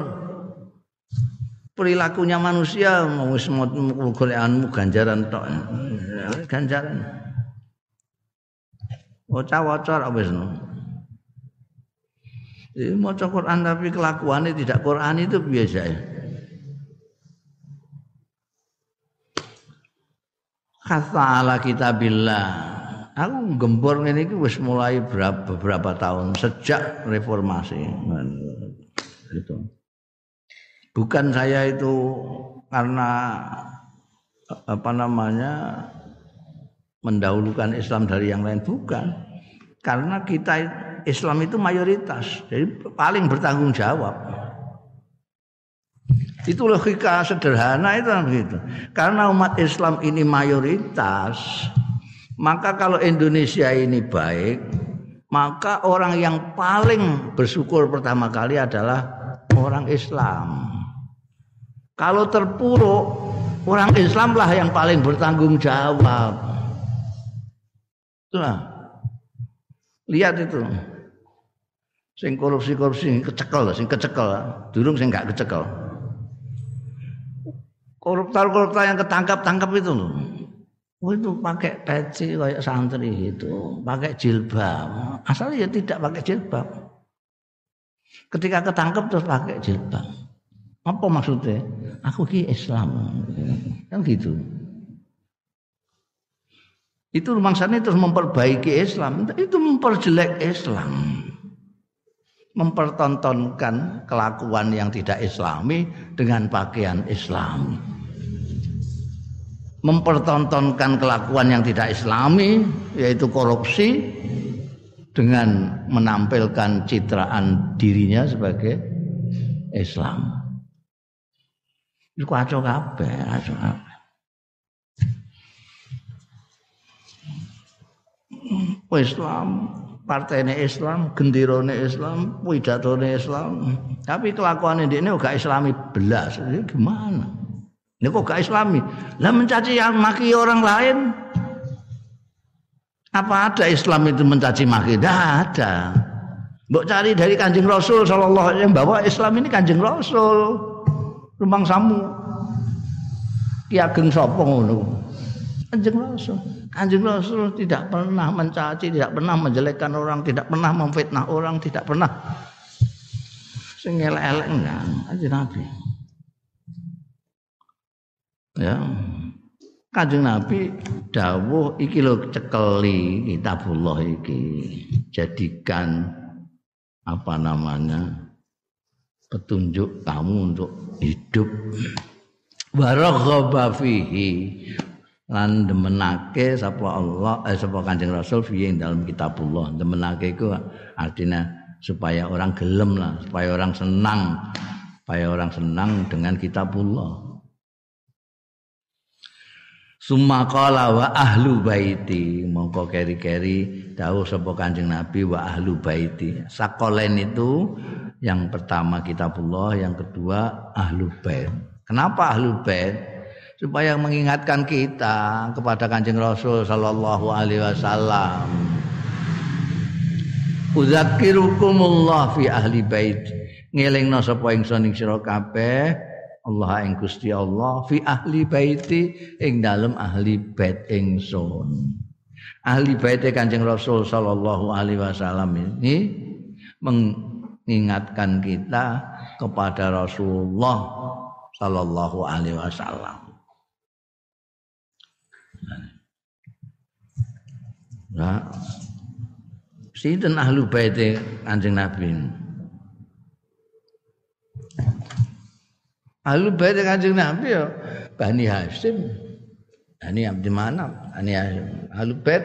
perilakunya manusia mau semut golekanmu ganjaran tok ganjaran waca-waca wis no mau Quran tapi kelakuannya tidak Quran itu biasa ya. Kata ala kitabillah. Aku gembor ini wis mulai berapa, beberapa tahun sejak reformasi. Itu bukan saya itu karena apa namanya mendahulukan Islam dari yang lain bukan. Karena kita Islam itu mayoritas jadi paling bertanggung jawab. Itu logika sederhana itu begitu karena umat Islam ini mayoritas maka kalau Indonesia ini baik maka orang yang paling bersyukur pertama kali adalah orang Islam kalau terpuruk, orang Islam lah yang paling bertanggung jawab. Itulah. Lihat itu. Sing korupsi-korupsi kecekel, sing kecekel. Durung sing gak kecekel. Koruptor-koruptor yang ketangkap-tangkap itu loh. Oh itu pakai peci kayak santri itu, pakai jilbab. Asalnya ya tidak pakai jilbab. Ketika ketangkap terus pakai jilbab. Apa maksudnya? Aku ki Islam. Kan gitu. Itu maksudnya terus memperbaiki Islam, itu memperjelek Islam. Mempertontonkan kelakuan yang tidak islami dengan pakaian Islam. Mempertontonkan kelakuan yang tidak islami yaitu korupsi dengan menampilkan citraan dirinya sebagai Islam. Iku kacau kabeh, kacau kabeh. Islam, partainya Islam, gendirone Islam, widatone Islam. Tapi kelakuan ini gak Islami belas. Ini gimana? Ini kok gak Islami? Lah mencaci yang maki orang lain. Apa ada Islam itu mencaci maki? Tidak ada. Mbok cari dari Kanjeng Rasul sallallahu alaihi wasallam bahwa Islam ini Kanjeng Rasul rumbang samu. Ki Ageng sapa ngono? Kanjeng Rasul. Kanjeng Rasul tidak pernah mencaci tidak pernah menjelekkan orang tidak pernah memfitnah orang tidak pernah. Sing elek-elek enggak kanjeng Nabi. Ya. Kanjeng Nabi dawuh iki lho cekeli kitabullah iki. Jadikan apa namanya petunjuk kamu untuk hidup. Waraghaba fihi lan demenake sapa Allah eh sapa Kanjeng Rasul fi dalam kitabullah. Demenake iku artinya supaya orang gelem lah supaya orang senang supaya orang senang dengan kitabullah Summa qala wa ahlu baiti mongko keri-keri dawuh sapa Kanjeng Nabi wa ahlu baiti. Sakolen itu yang pertama kitabullah, yang kedua ahlu bait. Kenapa ahlu bait? Supaya mengingatkan kita kepada Kanjeng Rasul sallallahu alaihi wasallam. Udzakirukumullah fi ahli bait. Ngelingno sapa ingsun ing sira kabeh Allah ing Gusti Allah fi ahli baiti ing dalem ahli bait ingsun. Ahli bait Kanjeng Rasul sallallahu alaihi wasallam ini mengingatkan kita kepada Rasulullah sallallahu alaihi wasallam. Nah, sinten ahli bait Kanjeng Nabi. Ahlu bait Kanjeng Nabi ya Bani Hasyim. Ini Abdi Manaf, ini Ahlu bait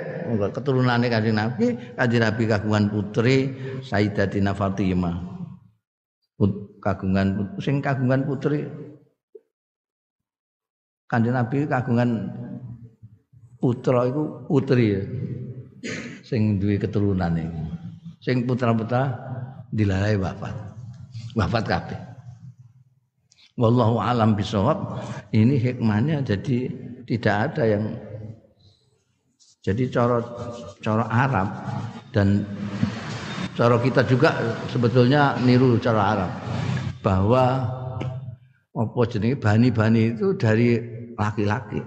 keturunannya Kanjeng Nabi, Kanjeng Nabi kagungan putri Sayyidatina Fatimah. Put, kagungan putri, sing kagungan putri Kanjeng Nabi kagungan putra itu putri ya. Sing duwe keturunan ini. Sing putra-putra dilalai wafat. Wafat kabeh wallahu alam bisawab. Ini hikmahnya jadi tidak ada yang jadi cara cara Arab dan cara kita juga sebetulnya niru cara Arab. Bahwa apa jenenge bani-bani itu dari laki-laki.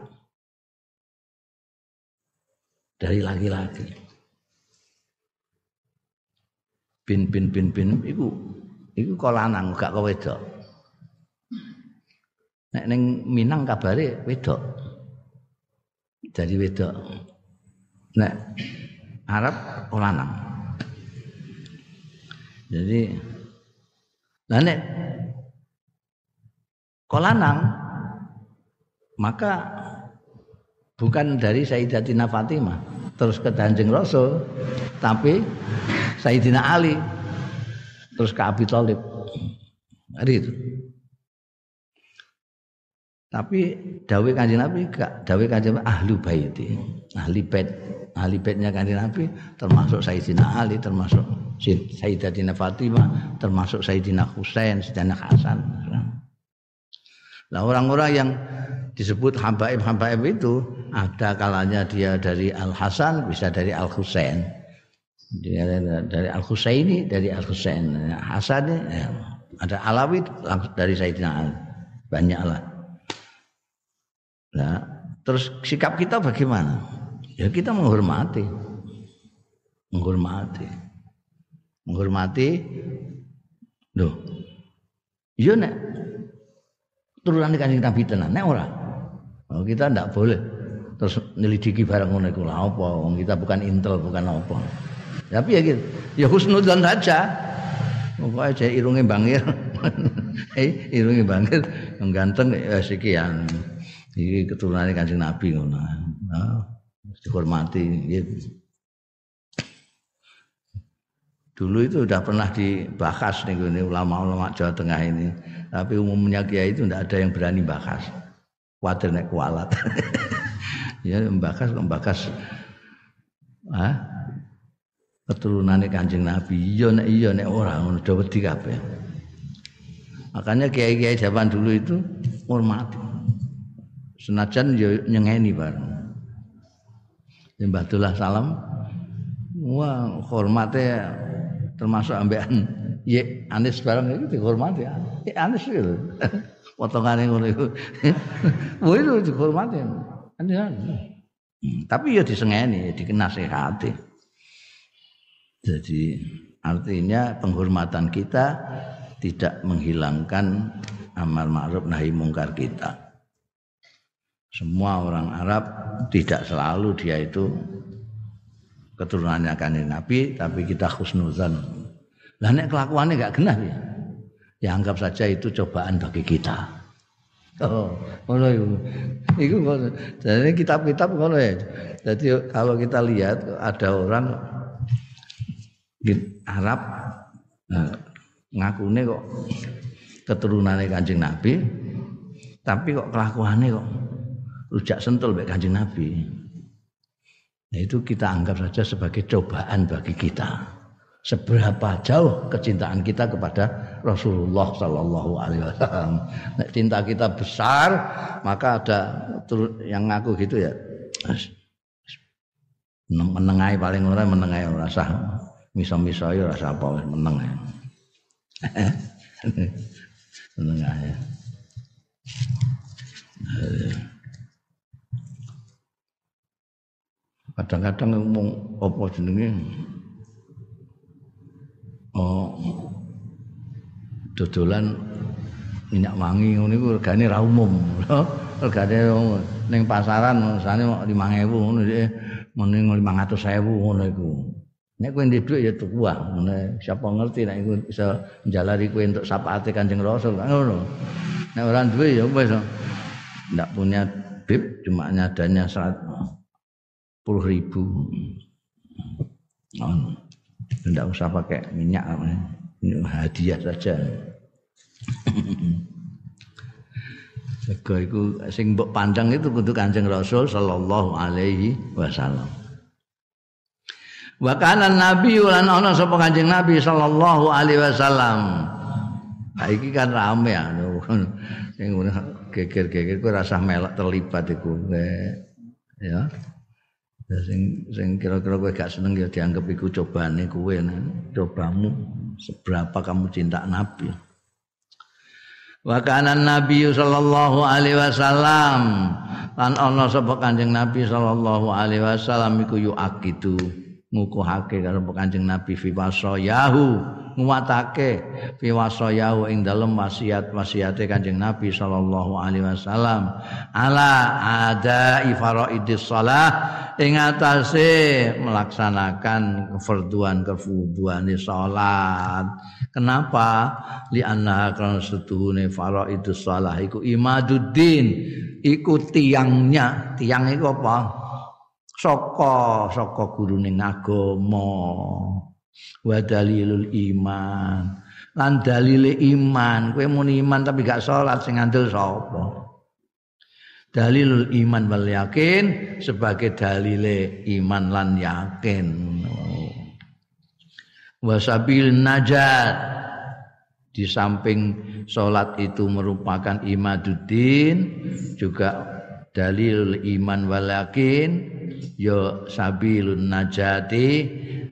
Dari laki-laki. Bin bin bin bin iku iku kok lanang gak kok Nek ning Minang kabare wedok. Jadi wedok. Nek Arab lanang. Jadi lah nek kolanang maka bukan dari Sayyidatina Fatimah terus ke Kanjeng Rasul tapi Sayyidina Ali terus ke Abi Thalib. Hari itu. Tapi dawe kanjeng Nabi gak dawe kanjeng ahlu baiti. Ahli bait, ahli baitnya kanjeng Nabi termasuk Sayyidina Ali, termasuk Sayyidatina Fatimah, termasuk Sayyidina Husain, Sayyidina Hasan. Nah orang-orang yang disebut habaib-habaib itu ada kalanya dia dari Al Hasan, bisa dari Al Husain. Dari Al Husaini, dari Al Husain. Hasan ya, ada Alawi dari Sayyidina Ali. Banyaklah. Nah, terus sikap kita bagaimana? Ya kita menghormati. Menghormati. Menghormati. Loh. Iya nek turunan kanjeng Nabi tenan nek ora. Oh, kita ndak boleh terus nyelidiki barang ngono iku lha apa wong kita bukan intel bukan apa. Tapi ya gitu. Ya husnudzon saja. Pokoknya aja irunge bangir. eh irunge bangir yang ganteng ya sekian. Iki keturunannya Kanjeng Nabi ngono. Nah, dihormati gitu. Dulu itu sudah pernah dibahas nih ini ulama-ulama Jawa Tengah ini. Tapi umumnya kiai itu tidak ada yang berani bahas. Khawatir naik kualat. ya membahas membahas ah keturunannya Kanjeng Nabi. Iya nek iya nek ora ngono wedi kabeh. Makanya kiai-kiai zaman dulu itu hormati. Senajan ya nyengeni bareng. Mbah salam. Wah, hormatnya termasuk ambekan ye Anis barang itu dihormati. Ye Anis itu. Potongane ngono iku. Wah itu dihormati. Anis. Tapi ya disengeni, dikenasehati. Jadi artinya penghormatan kita tidak menghilangkan amal ma'ruf nahi mungkar kita. Semua orang Arab tidak selalu dia itu keturunannya kan Nabi, tapi kita khusnuzan. Lah nek kelakuannya gak genah ya. Ya anggap saja itu cobaan bagi kita. Oh, ngono iku. Iku Jadi kitab-kitab ngono ya. Jadi kalau kita lihat ada orang Arab nah, ngakune kok keturunannya Kanjeng Nabi, tapi kok kelakuannya kok rujak sentul baik Kanjeng Nabi. Nah, itu kita anggap saja sebagai cobaan bagi kita. Seberapa jauh kecintaan kita kepada Rasulullah Sallallahu Alaihi Wasallam. Nah, cinta kita besar, maka ada yang ngaku gitu ya. Menengai paling ora menengai ora sah. Misa-misa ya rasa apa meneng. menengai. Kadang-kadang ngomong apa jenenge? Oh dodolan minyak wangi ngono iku regane ra umum. Regane ning pasaran misale 5000 ngono iki mending 500.000 ngono iku. Nek kowe ndek dhuwit ya tuku ngono siapa ngerti nek iku bisa njalari kowe untuk syafaate Kanjeng Rasul ngono. Nek ora duwe ya wis. Ndak punya bib cuma nyadanya saat puluh ribu tidak usah pakai minyak hadiah saja Sego iku sing mbok pandang itu kudu Kanjeng Rasul sallallahu alaihi wasallam. Wa kana nabi lan ana sapa Kanjeng Nabi sallallahu alaihi wasallam. Nah, iki kan rame ya. Sing geger-geger ku rasa melok terlibat iku. Ya. Ya sing sing kira-kira kowe gak seneng ya dianggap iku cobane kowe nah. cobamu seberapa kamu cinta Nabi. Wa kana Nabi sallallahu alaihi wasallam lan ana sapa Kanjeng Nabi sallallahu alaihi wasallam iku yuakidu ngukuhake karo Kanjeng Nabi fi yahu nguwatake fi wasayahu ing dalem wasiat-wasiate Kanjeng Nabi sallallahu alaihi wasallam. Ala ada faraidis shalah ing atase melaksanakan kefarduan kefuduan salat kenapa? Li anna kana setuhune faraidus shalah iku imaduddin iku tiangnya. Tiang iku apa saka saka gurune agama wa dalilul iman. Lan dalile iman kowe muni iman tapi gak salat sing ngandel sapa? Dalilul iman wal yakin sebagai dalile iman lan yakin. Wa sabil najat. Di samping salat itu merupakan imaduddin juga dalil iman wal yakin ya sabilun najati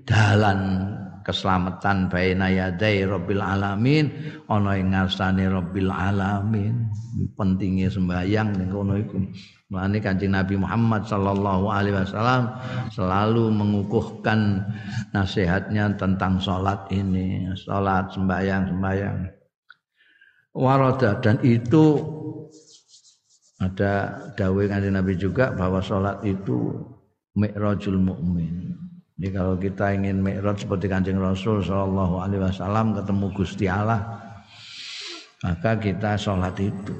dalan keselamatan baina yadai rabbil alamin ana ing ngarsane rabbil alamin. Pentingnya sembahyang ning kono iku. Mulane Kanjeng Nabi Muhammad sallallahu alaihi wasallam selalu mengukuhkan nasihatnya tentang salat ini, salat sembahyang sembahyang. Warada dan itu ada dawai Kanjeng Nabi juga bahwa salat itu mi'rajul mukmin. Jadi kalau kita ingin mi'raj seperti Kanjeng Rasul sallallahu alaihi wasallam ketemu Gusti Allah, maka kita sholat itu.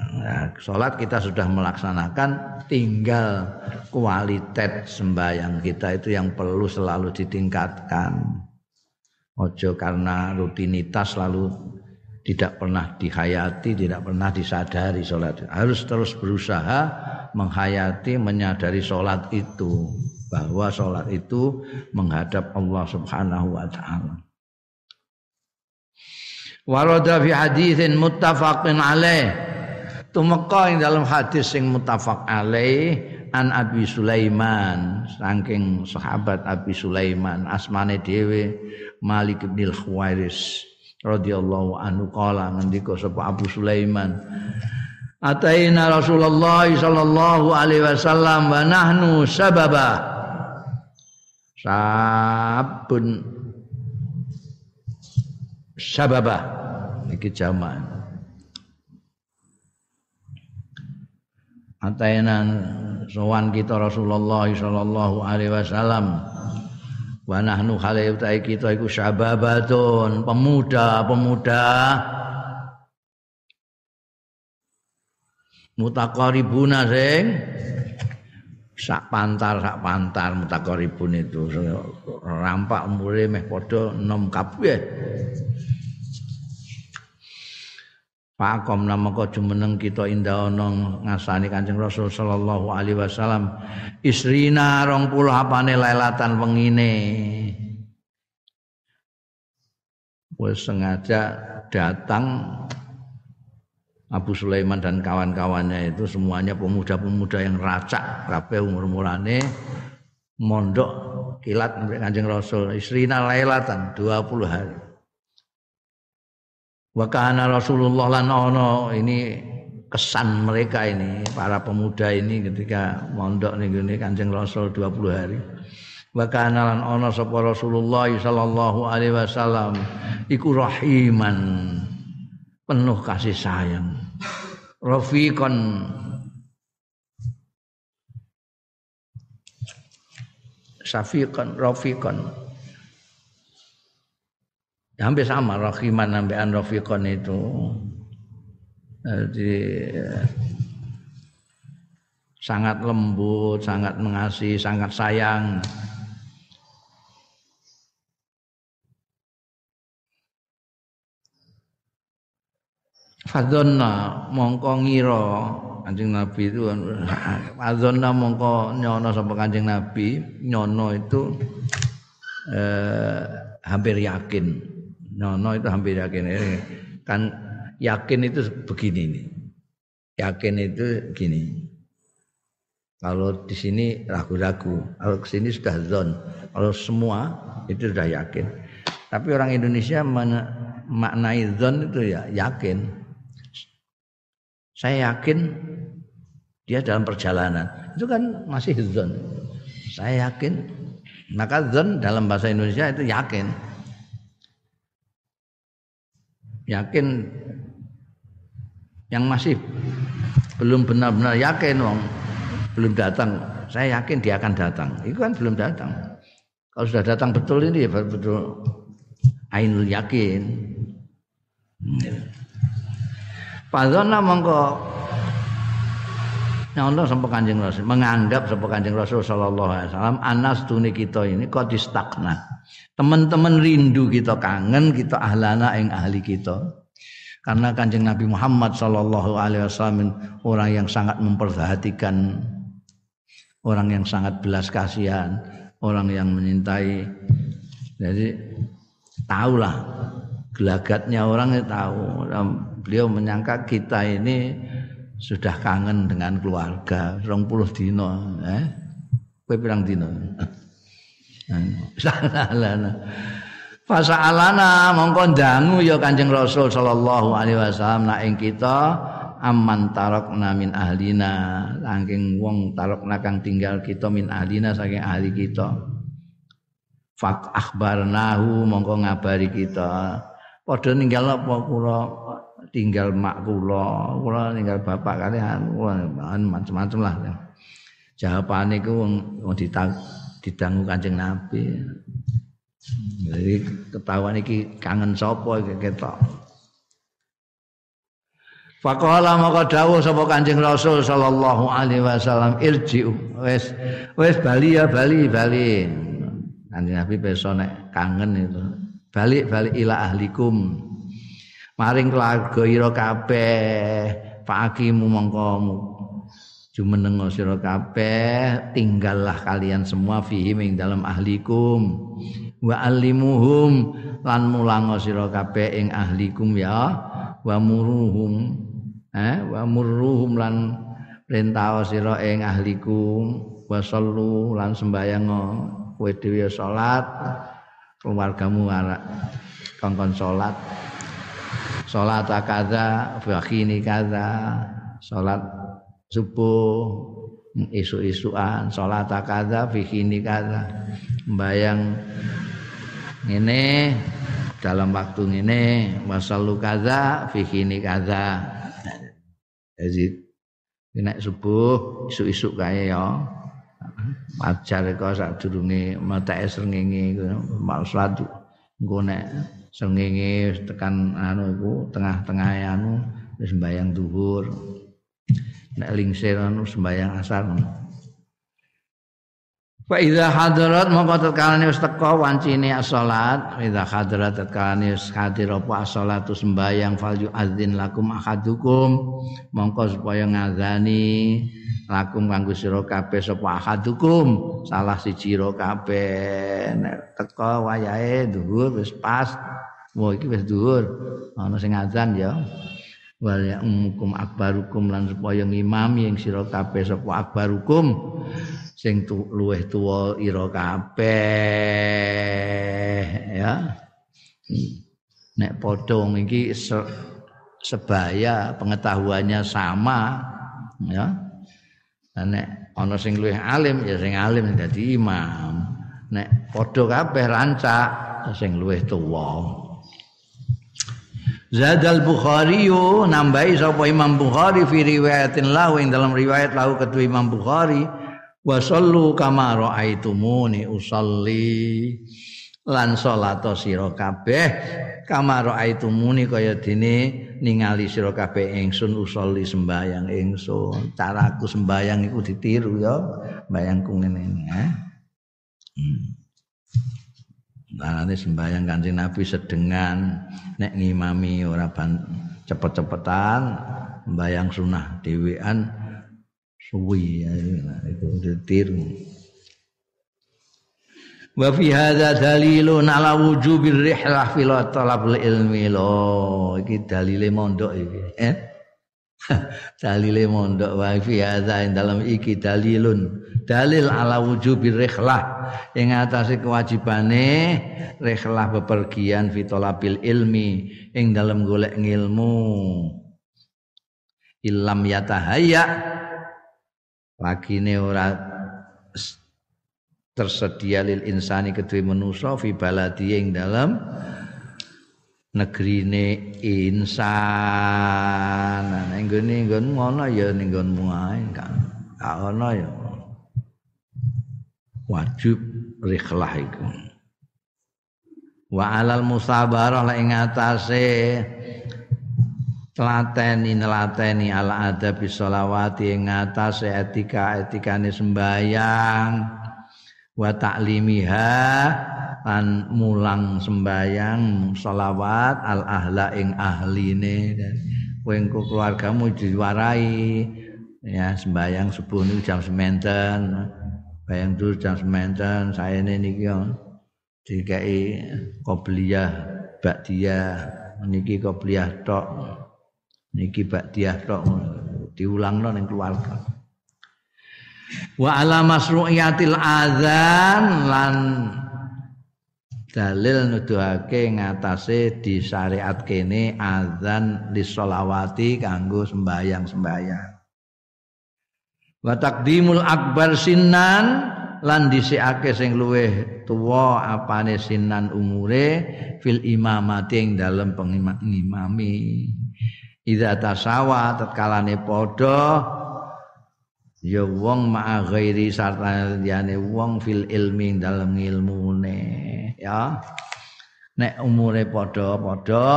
Nah, sholat kita sudah melaksanakan, tinggal kualitas sembahyang kita itu yang perlu selalu ditingkatkan. Ojo karena rutinitas lalu tidak pernah dihayati, tidak pernah disadari sholat. Harus terus berusaha menghayati, menyadari sholat itu bahwa sholat itu menghadap Allah Subhanahu wa taala. Warada fi haditsin muttafaqin alaih. Tumeka ing dalam hadis sing muttafaq alaih an Abi Sulaiman saking sahabat Abi Sulaiman asmane dhewe Malik bin Al-Khuwairis radhiyallahu anhu. Qala ngendika sapa Abu Sulaiman. Ataina Rasulullah sallallahu alaihi wasallam wa nahnu sababa. Sabun. Sababah iki jamak. Atainan sowan kita Rasulullah sallallahu alaihi wasallam wa nahnu khale kita iku syababatun pemuda-pemuda mutaqaribuna sing. Sak pantar sak pantar mutaqaribun itu. Rampak umure meh padha enom kabeh Pakom nama kau jumeneng kita indah onong ngasani kancing Rasul Sallallahu Alaihi Wasallam. Isrina rong puluh apane lailatan pengine Wes sengaja datang Abu Sulaiman dan kawan-kawannya itu semuanya pemuda-pemuda yang racak kabeh umur mulane mondok kilat Kanjeng Rasul. Isrina lailatan 20 hari. Wa Rasulullah lan ono ini kesan mereka ini para pemuda ini ketika mondok ning Kanjeng Rasul 20 hari. Wa lan ono sapa Rasulullah sallallahu alaihi wasallam iku rahiman penuh kasih sayang. Rafiqan Safiqan Rafiqan hampir sama Rahiman sampean Rafiqan itu jadi sangat lembut, sangat mengasihi, sangat sayang. Fadzonna mongko ngira Kanjeng Nabi itu Fadzonna mongko nyono sapa Kanjeng Nabi nyono itu eh, hampir yakin nyono itu hampir yakin eh, kan yakin itu begini nih yakin itu gini kalau di sini ragu-ragu kalau ke sini sudah zon kalau semua itu sudah yakin tapi orang Indonesia maknai zon itu ya yakin saya yakin dia dalam perjalanan. Itu kan masih zon. Saya yakin. Maka zon dalam bahasa Indonesia itu yakin. Yakin yang masih belum benar-benar yakin wong belum datang. Saya yakin dia akan datang. Itu kan belum datang. Kalau sudah datang betul ini ya betul ainul yakin. Fadzona mongko nyono sapa Kanjeng Rasul, menganggap sapa Kanjeng Rasul sallallahu alaihi wasallam anas tuni kita ini kok distakna. Teman-teman rindu kita kangen kita ahlana ing ahli kita. Karena Kanjeng Nabi Muhammad sallallahu alaihi wasallam orang yang sangat memperhatikan orang yang sangat belas kasihan, orang yang menyintai. Jadi tahulah gelagatnya orang itu tahu beliau menyangka kita ini sudah kangen dengan keluarga rong puluh dino eh? Kue pirang dino? Fasa alana mongko dangu ya Kanjeng Rasul sallallahu alaihi wasallam nak ing kita aman tarokna min ahlina. Saking wong tarokna kang tinggal kita min ahlina saking ahli kita. Fak akhbarnahu mongko ngabari kita. Padha ninggal apa kula tinggal mak kula, kula tinggal bapak kalian, kula macam-macam lah. Jawaban itu wong didangu Kanjeng Nabi. Jadi ketahuan iki kangen sapa iki ketok. Faqala maka dawuh sapa Kanjeng Rasul sallallahu alaihi wasallam irji'u wis wis bali ya bali bali. Kanjeng Nabi besok nek kangen itu. Balik balik ila ahlikum maring keluarga ira kabeh. Fakimu mongko jumeneng sira kabeh. Tinggallah kalian semua fihi ing dalam ahlikum. Wa alimuhum lan mulang sira kabeh ing ahlikum ya. Wa muruhum eh wa muruhum lan perintah sira ing ahlikum. Wa sallu lan sembayang kowe dhewe salat keluargamu arek kongkon salat salat kaza fakhini kaza salat subuh isu-isuan salat kaza fakhini kaza bayang ini dalam waktu ini wasallu kaza fikini kaza jadi nek subuh isuk-isuk kae ya. Wajar kok sak durunge meteke srengenge maksud engko nek srengenge tekan anu iku tengah-tengah anu wis sembayang zuhur nek lingsir anu sembayang asar Fa idza hadarat mongko tetkalane wis teka wancine salat, idza hadarat tetkalane wis hadir apa salatu sembayang fal yu'adzin lakum ahadukum. Mongko supaya ngazani lakum kanggo sira kabeh sapa ahadukum. Salah siji ro kabeh. Nek teka wayahe dhuwur wis pas. Wah iki wis dhuwur. Ana sing azan ya wal ya'mukum akbarukum lan supaya ngimami ing sira kabeh sapa akbarukum sing tu, luweh tuwa ira kabeh ya. Nek padha iki se, sebaya pengetahuannya sama ya. Nek ana sing luwih alim ya sing alim dadi imam. Nek padha kabeh rancak sing luwih tuwa Zadal Bukhari nambahi sapa Imam Bukhari fi riwayatin lahu. Ing dalam riwayat lahu kedua Imam Bukhari wa sallu kama raaitumuni usolli lan salata sira kabeh kama raaitumuni kaya dene ningali sira kabeh ingsun usolli sembayang ingsun caraku sembayang iku ditiru ya mbayangku ngene eh. Hmm. Dalane sembahyang Kanjeng Nabi sedengan. Nek ngimami ora cepet-cepetan sembahyang sunah dhewean suwi. Ya, itu ditiru. Wa fi hadza dalilun ala wujubir rihlah fil talabul ilmi. Lo iki dalile mondok iki eh? Dalile mondok wa fi hadza dalam iki dalilun dalil ala wujubir rihlah ing atase kewajibane rihlah bepergian fitolabil ilmi ing dalam golek ngilmu. Ilam yatahaya lagine ora tersedia lil insani kedue manusa fi baladi ing dalam negrine insan. Nah nggone nggon ngono ya ning nggonmu ae kan ana ya wajib rikhlah iku. Wa alal musabarah la ing atase telateni nelateni ala adabi sholawati ing atase etika etikane sembayang wa taklimiha lan mulang sembayang sholawat al ahla ing ahline. Dan engko keluargamu diwarai ya sembayang subuh niku jam sementen bayang dulu jam sementen saya ini niki dikai qobliyah ba'diyah. Niki qobliyah tok. Niki ba'diyah tok. Diulangno ning keluarga. Wa ala masru'iyatil adzan lan dalil nuduhake ngatasé disyariat kene azan disolawati kanggo sembayang-sembayang wa taqdimul akbar sinan lan dhisikake sing luweh tuwa apane sinan umure fil imamati ing dalem pengimami. Idza tasawa tatkalane padha ya wong ma'a ghairi sarta liyane wong fil ilmi dalem ilmune ya. Nek umure padha-padha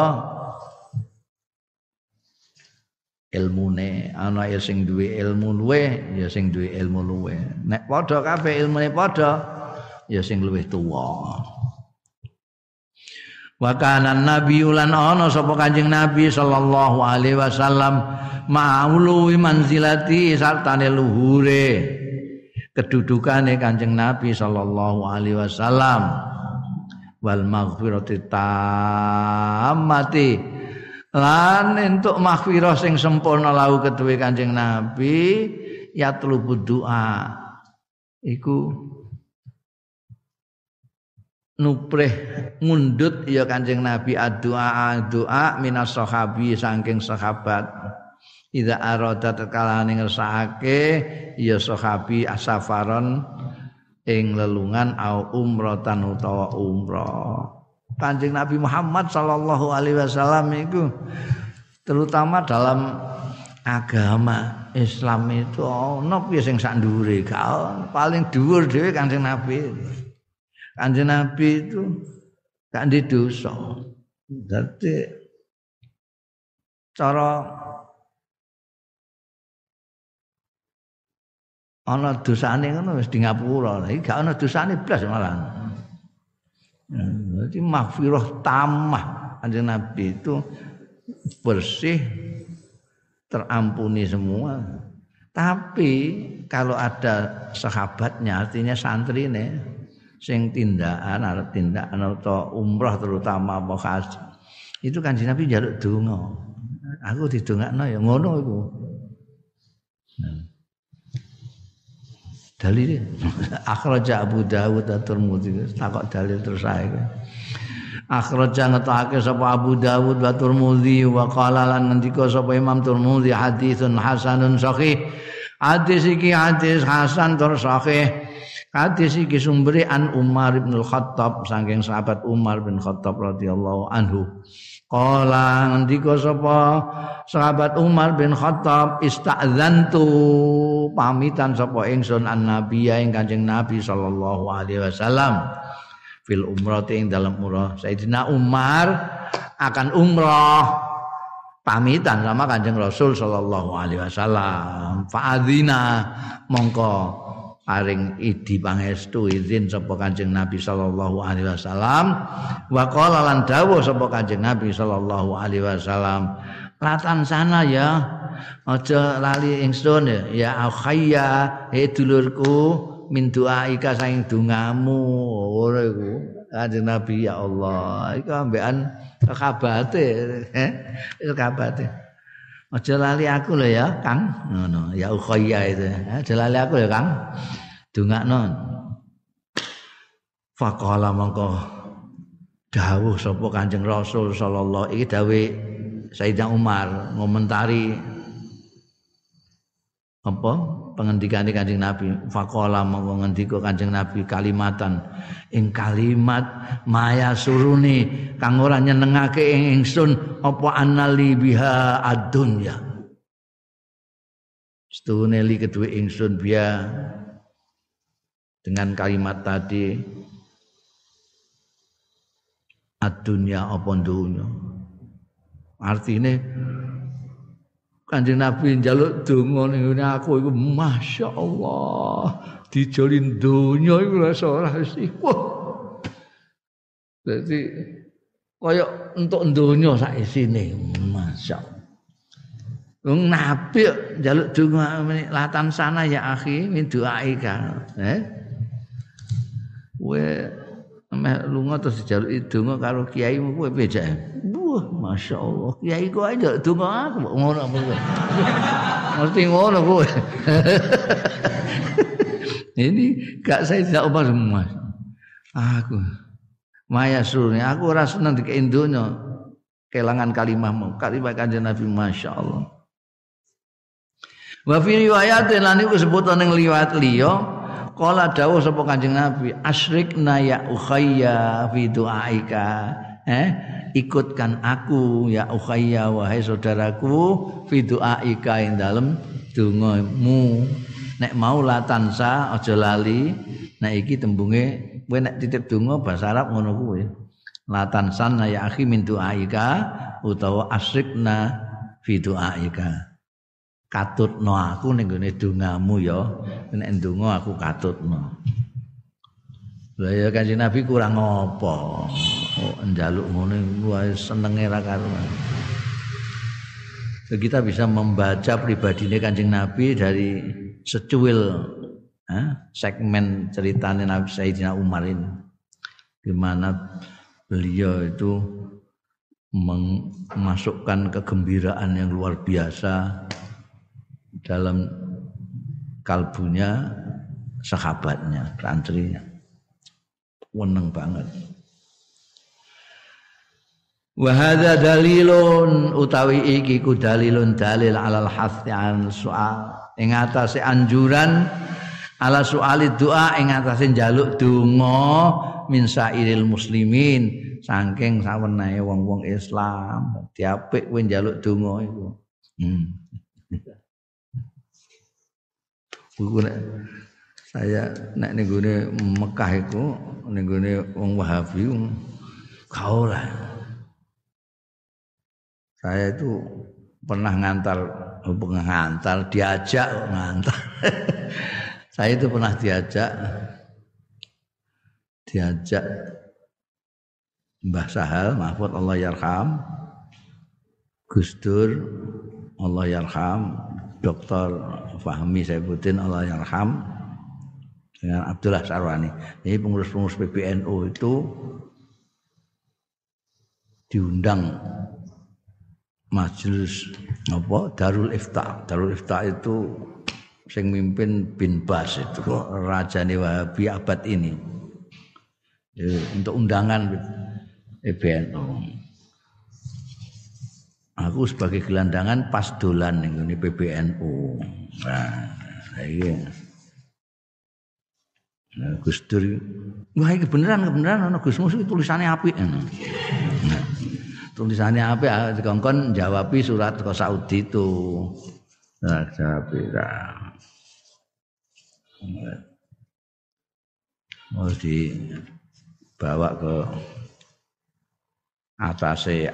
ilmune. Ana ya sing duwe ilmu luwe ya sing duwe ilmu luwe nek padha kabeh ilmune padha ya sing luwih tuwa. Wa kana nabi lan ana sapa kanjeng nabi sallallahu alaihi wasallam ma'ulu manzilati sartane luhure. Kedudukane kanjeng nabi sallallahu alaihi wasallam wal maghfirati tammati lan entuk maghfirah sing sempurna lahu keduwe Kanjeng Nabi ya tlubu doa. Iku nuprih ngundut ya Kanjeng Nabi doa doa minas sahabi saking sahabat. Ida arada tekalane ngersakake ya sahabi asafaron ing lelungan au umratan utawa umrah Kanjeng Nabi Muhammad sallallahu alaihi wasallam itu terutama dalam agama Islam itu ono piye sing sak dhuwure paling dhuwur dhewe Kanjeng Nabi. Kanjeng Nabi itu gak ndek dosa. Dadi cara ana dosane ngono wis di ngapura. Iki gak ana dosane blas malah. Jadi maghfirah tamah Kanjeng Nabi itu bersih terampuni semua. Tapi kalau ada sahabatnya artinya santri nih sing tindakan arep tindakan atau umrah terutama apa haji itu kan Nabi jaluk donga aku didongakno ya ngono iku nah. Dalil. Akhraja Abu Dawud at-Tirmidzi takok dalil terus ae akhraja ngetake sapa Abu Dawud wa Tirmidzi wa qala lan ngendika sapa Imam Tirmidzi haditsun hasanun sahih. Hadis iki hadis hasan tur sahih Hadis iki sumbere an Umar bin Khattab saking sahabat Umar bin Khattab radhiyallahu anhu. Kala ngendika sapa? Sahabat Umar bin Khattab istadzantu pamitan sapa ingsun an Nabi ing Kanjeng Nabi sallallahu alaihi wasallam. Fil umrah ing dalam umrah. Sayyidina Umar akan umrah. Pamitan sama Kanjeng Rasul sallallahu alaihi wasallam. Fa'adzina mongko paring idi pangestu izin sapa Kanjeng Nabi sallallahu alaihi wasallam. Wa qala lan dawuh sapa Kanjeng Nabi sallallahu alaihi wasallam latan sana ya aja lali ingsun ya ya akhayya he dulurku min doaika saing dongamu. Ora iku Kanjeng Nabi ya Allah. Iku ambekan kabate eh kabate Aja lali aku lho ya, Kang. Ngono, ya ukhayya itu. Aja lali aku ya, Kang. Dongakno. Faqala mongko dawuh sapa Kanjeng Rasul sallallahu iki dawuh Sayyidina Umar ngomentari apa pengendikane Kanjeng Nabi. Faqala mongko ngendika Kanjeng Nabi kalimatan. Ing kalimat maya suruni kang ora nyenengake ing ingsun apa annali biha ad-dunya? Setune li kedue ingsun biya dengan kalimat tadi ad-dunya apa dunya? Artine Kanjeng Nabi njaluk donga ning aku iku masyaallah dijolin donya iku rasa ora Wah. Dadi kaya entuk donya sak isine masyaallah. Wong Nabi njaluk donga latan sana ya akhi min doaika. Eh? Kowe meh lunga terus dijaluki donga karo kiaimu kowe beda. Wah, Masya Allah. Kiai kok aja donga aku ngono apa. Mesti ngono kowe. Ini gak saya tidak ubah semua. Aku Maya surni, aku ora seneng dikei donya. Kelangan kalimahmu, kalimat kanjeng Nabi Masya Allah. Wa fi riwayat lan iku sebutan ning liwat liya Kala dawuh sapa Kanjeng Nabi, asyrikna ya ukhayya fi du'aika. Eh, ikutkan aku ya ukhayya wahai saudaraku fi du'aika ing dalem dongamu. Nek mau latansa aja lali. Nek iki tembunge kowe nek titip donga bahasa Arab ngono kuwi. Latansan ya akhi min du'aika utawa asyrikna fi du'aika. Katutno aku ning gone dongamu ya. Nek ndonga aku katutno. Lha ya kanjeng nabi kurang apa? Oh, njaluk ngene wae senenge ra karuan. Kita bisa membaca pribadine kanjeng nabi dari secuil eh, segmen ceritanya Nabi Sayyidina Umar ini. Gimana beliau itu memasukkan kegembiraan yang luar biasa dalam kalbunya sahabatnya, santrinya. Weneng banget. Wa hadza dalilun utawi iki ku dalilun dalil alal hathi an soal ing atase anjuran ala soali doa ing atase njaluk donga min sairil muslimin saking sawenehe wong-wong Islam diapik kowe njaluk donga iku. Hmm. Buku nek saya nek ning Mekah iku ning wong Wahabi kau lah. Saya itu pernah ngantar pernah ngantar diajak ngantar. saya itu pernah diajak diajak Mbah Sahal Mahfud Allah yarham Gus Dur Allah yarham. Fahmi Saifuddin Allah yarham dengan Abdullah Sarwani. Ini pengurus-pengurus PBNU itu diundang majelis apa Darul Ifta. Darul Ifta itu sing mimpin bin Bas itu raja Wahabi abad ini. Untuk undangan PBNU. Aku sebagai gelandangan pas dolan ini PBNU. Nah, iya. Nah, Gus Dur, wah ini beneran beneran ana Gus Mus tulisannya apik. Nah, tulisannya apik ah, dikongkon jawabi surat ke Saudi itu. Nah, jawabi. Nah. Mau dibawa ke atase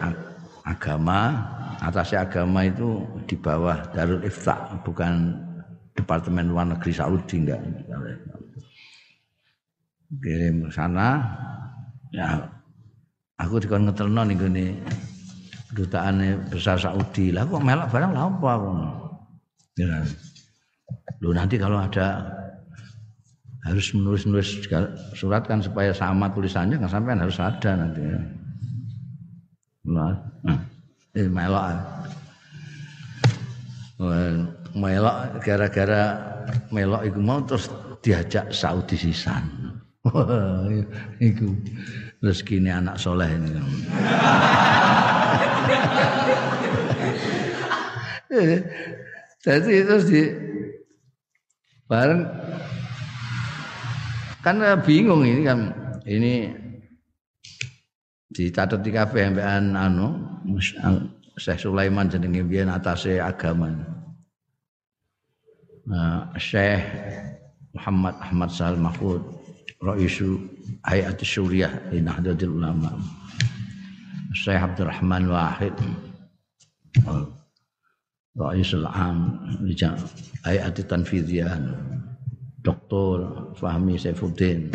agama, atase agama itu di bawah Darul Ifta, bukan Departemen Luar Negeri Saudi enggak. Kirim ke sana. Ya aku dikon ngetelno ning gone kedutaane besar Saudi. Lah kok melak barang lah apa aku? Ya. Lu nanti kalau ada harus menulis-nulis surat kan supaya sama tulisannya kan sampai harus ada nanti. Nah, ini melok. Melok gara-gara melok itu mau terus diajak Saudi sisan. iku rezekine anak soleh ini. Jadi terus di bareng kan bingung ini kan ini dicatat di kafe MBN anu Syekh Sulaiman jenenge biyen atase agama. Nah, Syekh Muhammad Ahmad Sal Mahfud Raisu Hayat Suriah di Nahdlatul Ulama Syekh Abdurrahman Wahid Raisul Am Hayat Tanfidiyah Dr. Fahmi Saifuddin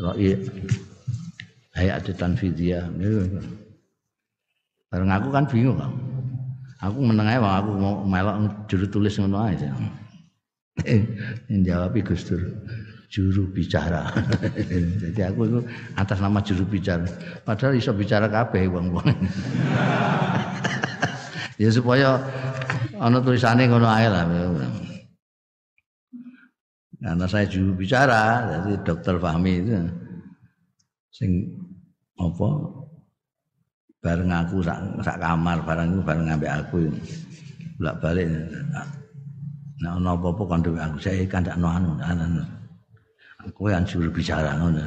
Rai Hayat Tanfidiyah Bareng aku kan bingung. Aku menengah aku mau melok juru tulis ngono aja. Yang jawab Gus Dur juru bicara. Jadi aku itu atas nama juru bicara. Padahal iso bicara kabeh wong-wong. ya supaya ana tulisane ngono ae lah. Karena saya juru bicara, jadi dokter Fahmi itu sing apa? Bareng aku sak, sak kamar bareng itu bareng ngambil aku bolak balik nah ono apa-apa kan aku saya kan tak anu anu aku yang juru bicara ngono.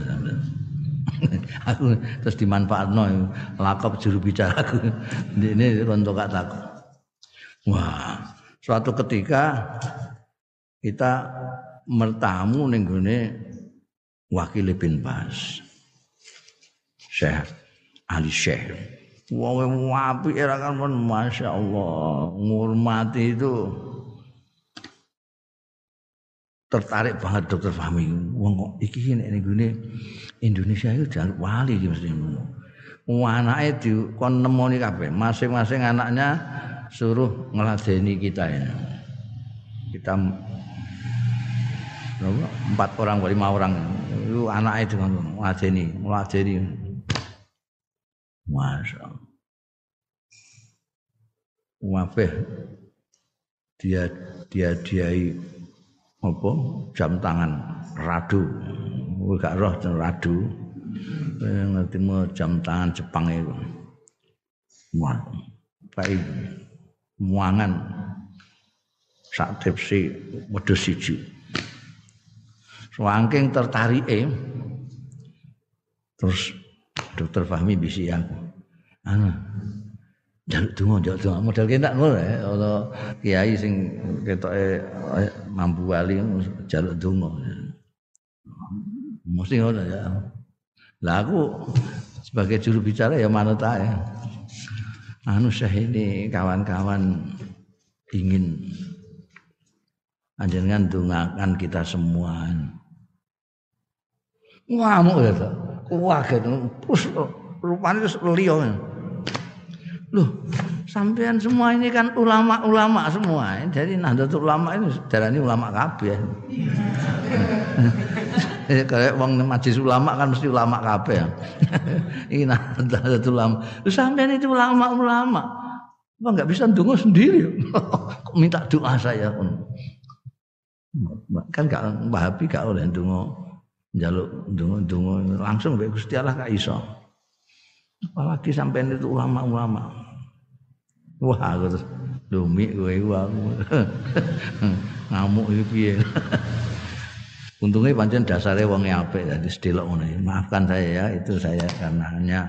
Aku terus dimanfaatno lakop juru bicara aku. Ini untuk kata aku wah suatu ketika kita mertamu ning gone wakil bin Bas Syekh Ali Syekh wong apik era kan masya Allah ngurmati itu tertarik banget dokter Fahmi. Wong kok iki nek ning Indonesia itu jaluk wali iki mesti ngono. Anake di kon nemoni kabeh, masing-masing anaknya suruh ngeladeni kita ya. Kita empat orang lima orang itu anaknya dengan ngeladeni, ngeladeni. Masya Allah. Wabeh dia dia diai apa jam tangan radu. Gak roh radu. Ngerti mau jam tangan Jepang itu. Wah baik muangan. Sak tepsi wedhus siji. Saking tertarik terus dokter Fahmi bisi aku. Anu jaluk donga jaluk donga. Model kena ngono ya ana kiai sing ketoke eh, mampu wali jaluk donga. Mesti ngono ya. Lah aku sebagai juru bicara ya manut ae. Anu syekh ini kawan-kawan ingin anjenengan dongakan kita semua. Ngamuk ya wah gitu terus rupanya terus liyo Loh, sampean semua ini kan ulama-ulama semua. Jadi Nahdlatul Ulama ini darani ulama kabeh. Kayak wong majlis ulama kan mesti ulama kabeh. Ini Nahdlatul Ulama. Loh, sampean itu ulama-ulama. Apa enggak bisa ndonga sendiri? Minta doa saya pun. Kan gak Wahabi gak oleh ndonga njaluk ndonga-ndonga langsung mek Gusti Allah gak iso. Apalagi sampai itu ulama-ulama. Wah, aku terus lumi gue aku. Ngamuk iki piye. Untungnya pancen dasarnya wong apik jadi sedelok ngono. Maafkan saya ya, itu saya karena hanya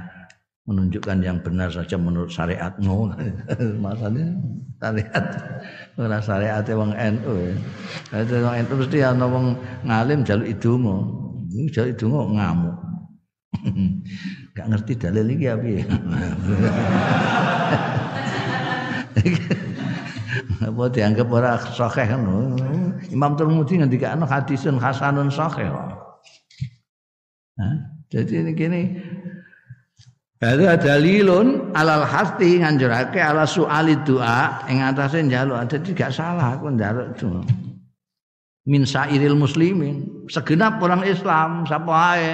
menunjukkan yang benar saja menurut syariat no. Masalahnya syariat ora syariat wong NU. Itu wong NU mesti ana wong ngalim jaluk idungo. Jaluk idungo ngamuk. Gak ngerti dalil iki apa ya. Apa dianggap ora sahih ngono. Imam Tirmidzi ngendikane hadisun hasanun sahih. Nah, jadi ini gini ada dalilun alal hasti nganjurake ala soal doa ing atase njaluk dadi gak salah aku njaluk doa. Min sairil muslimin, segenap orang Islam sapa ae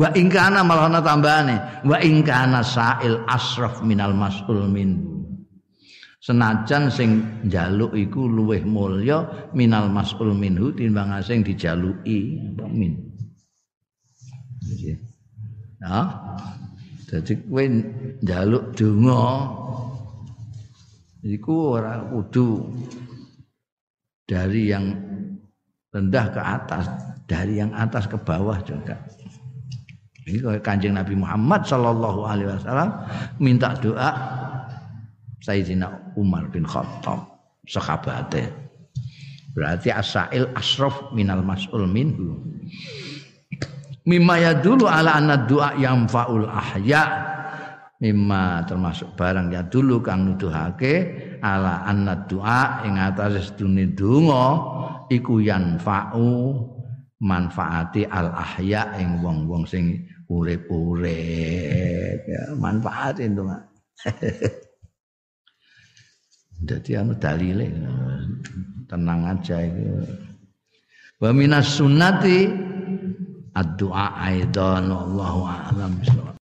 Wa ingkana malah ana tambahane, wa ingkana sa'il asraf minal mas'ul min. Senajan sing njaluk iku luweh mulya minal mas'ul minhu timbang sing dijaluki min. Ya. Jadi kowe njaluk donga iku ora kudu dari yang rendah ke atas, dari yang atas ke bawah juga. Ini kanjeng Nabi Muhammad Sallallahu Alaihi Wasallam minta doa Sayyidina Umar bin Khattab sahabatnya. Berarti asail asraf minal mas'ul minhu. Mimma dulu ala anna doa yang faul ahya mimma termasuk barang ya dulu kang nuduhake ala anna doa ing atas sedune donga iku yanfa'u manfaati al ahya ing wong-wong sing urip-urip. Ya manfaat itu jadi anu dalile tenang aja itu. Wa minas sunnati ad-du'a aidan wallahu a'lam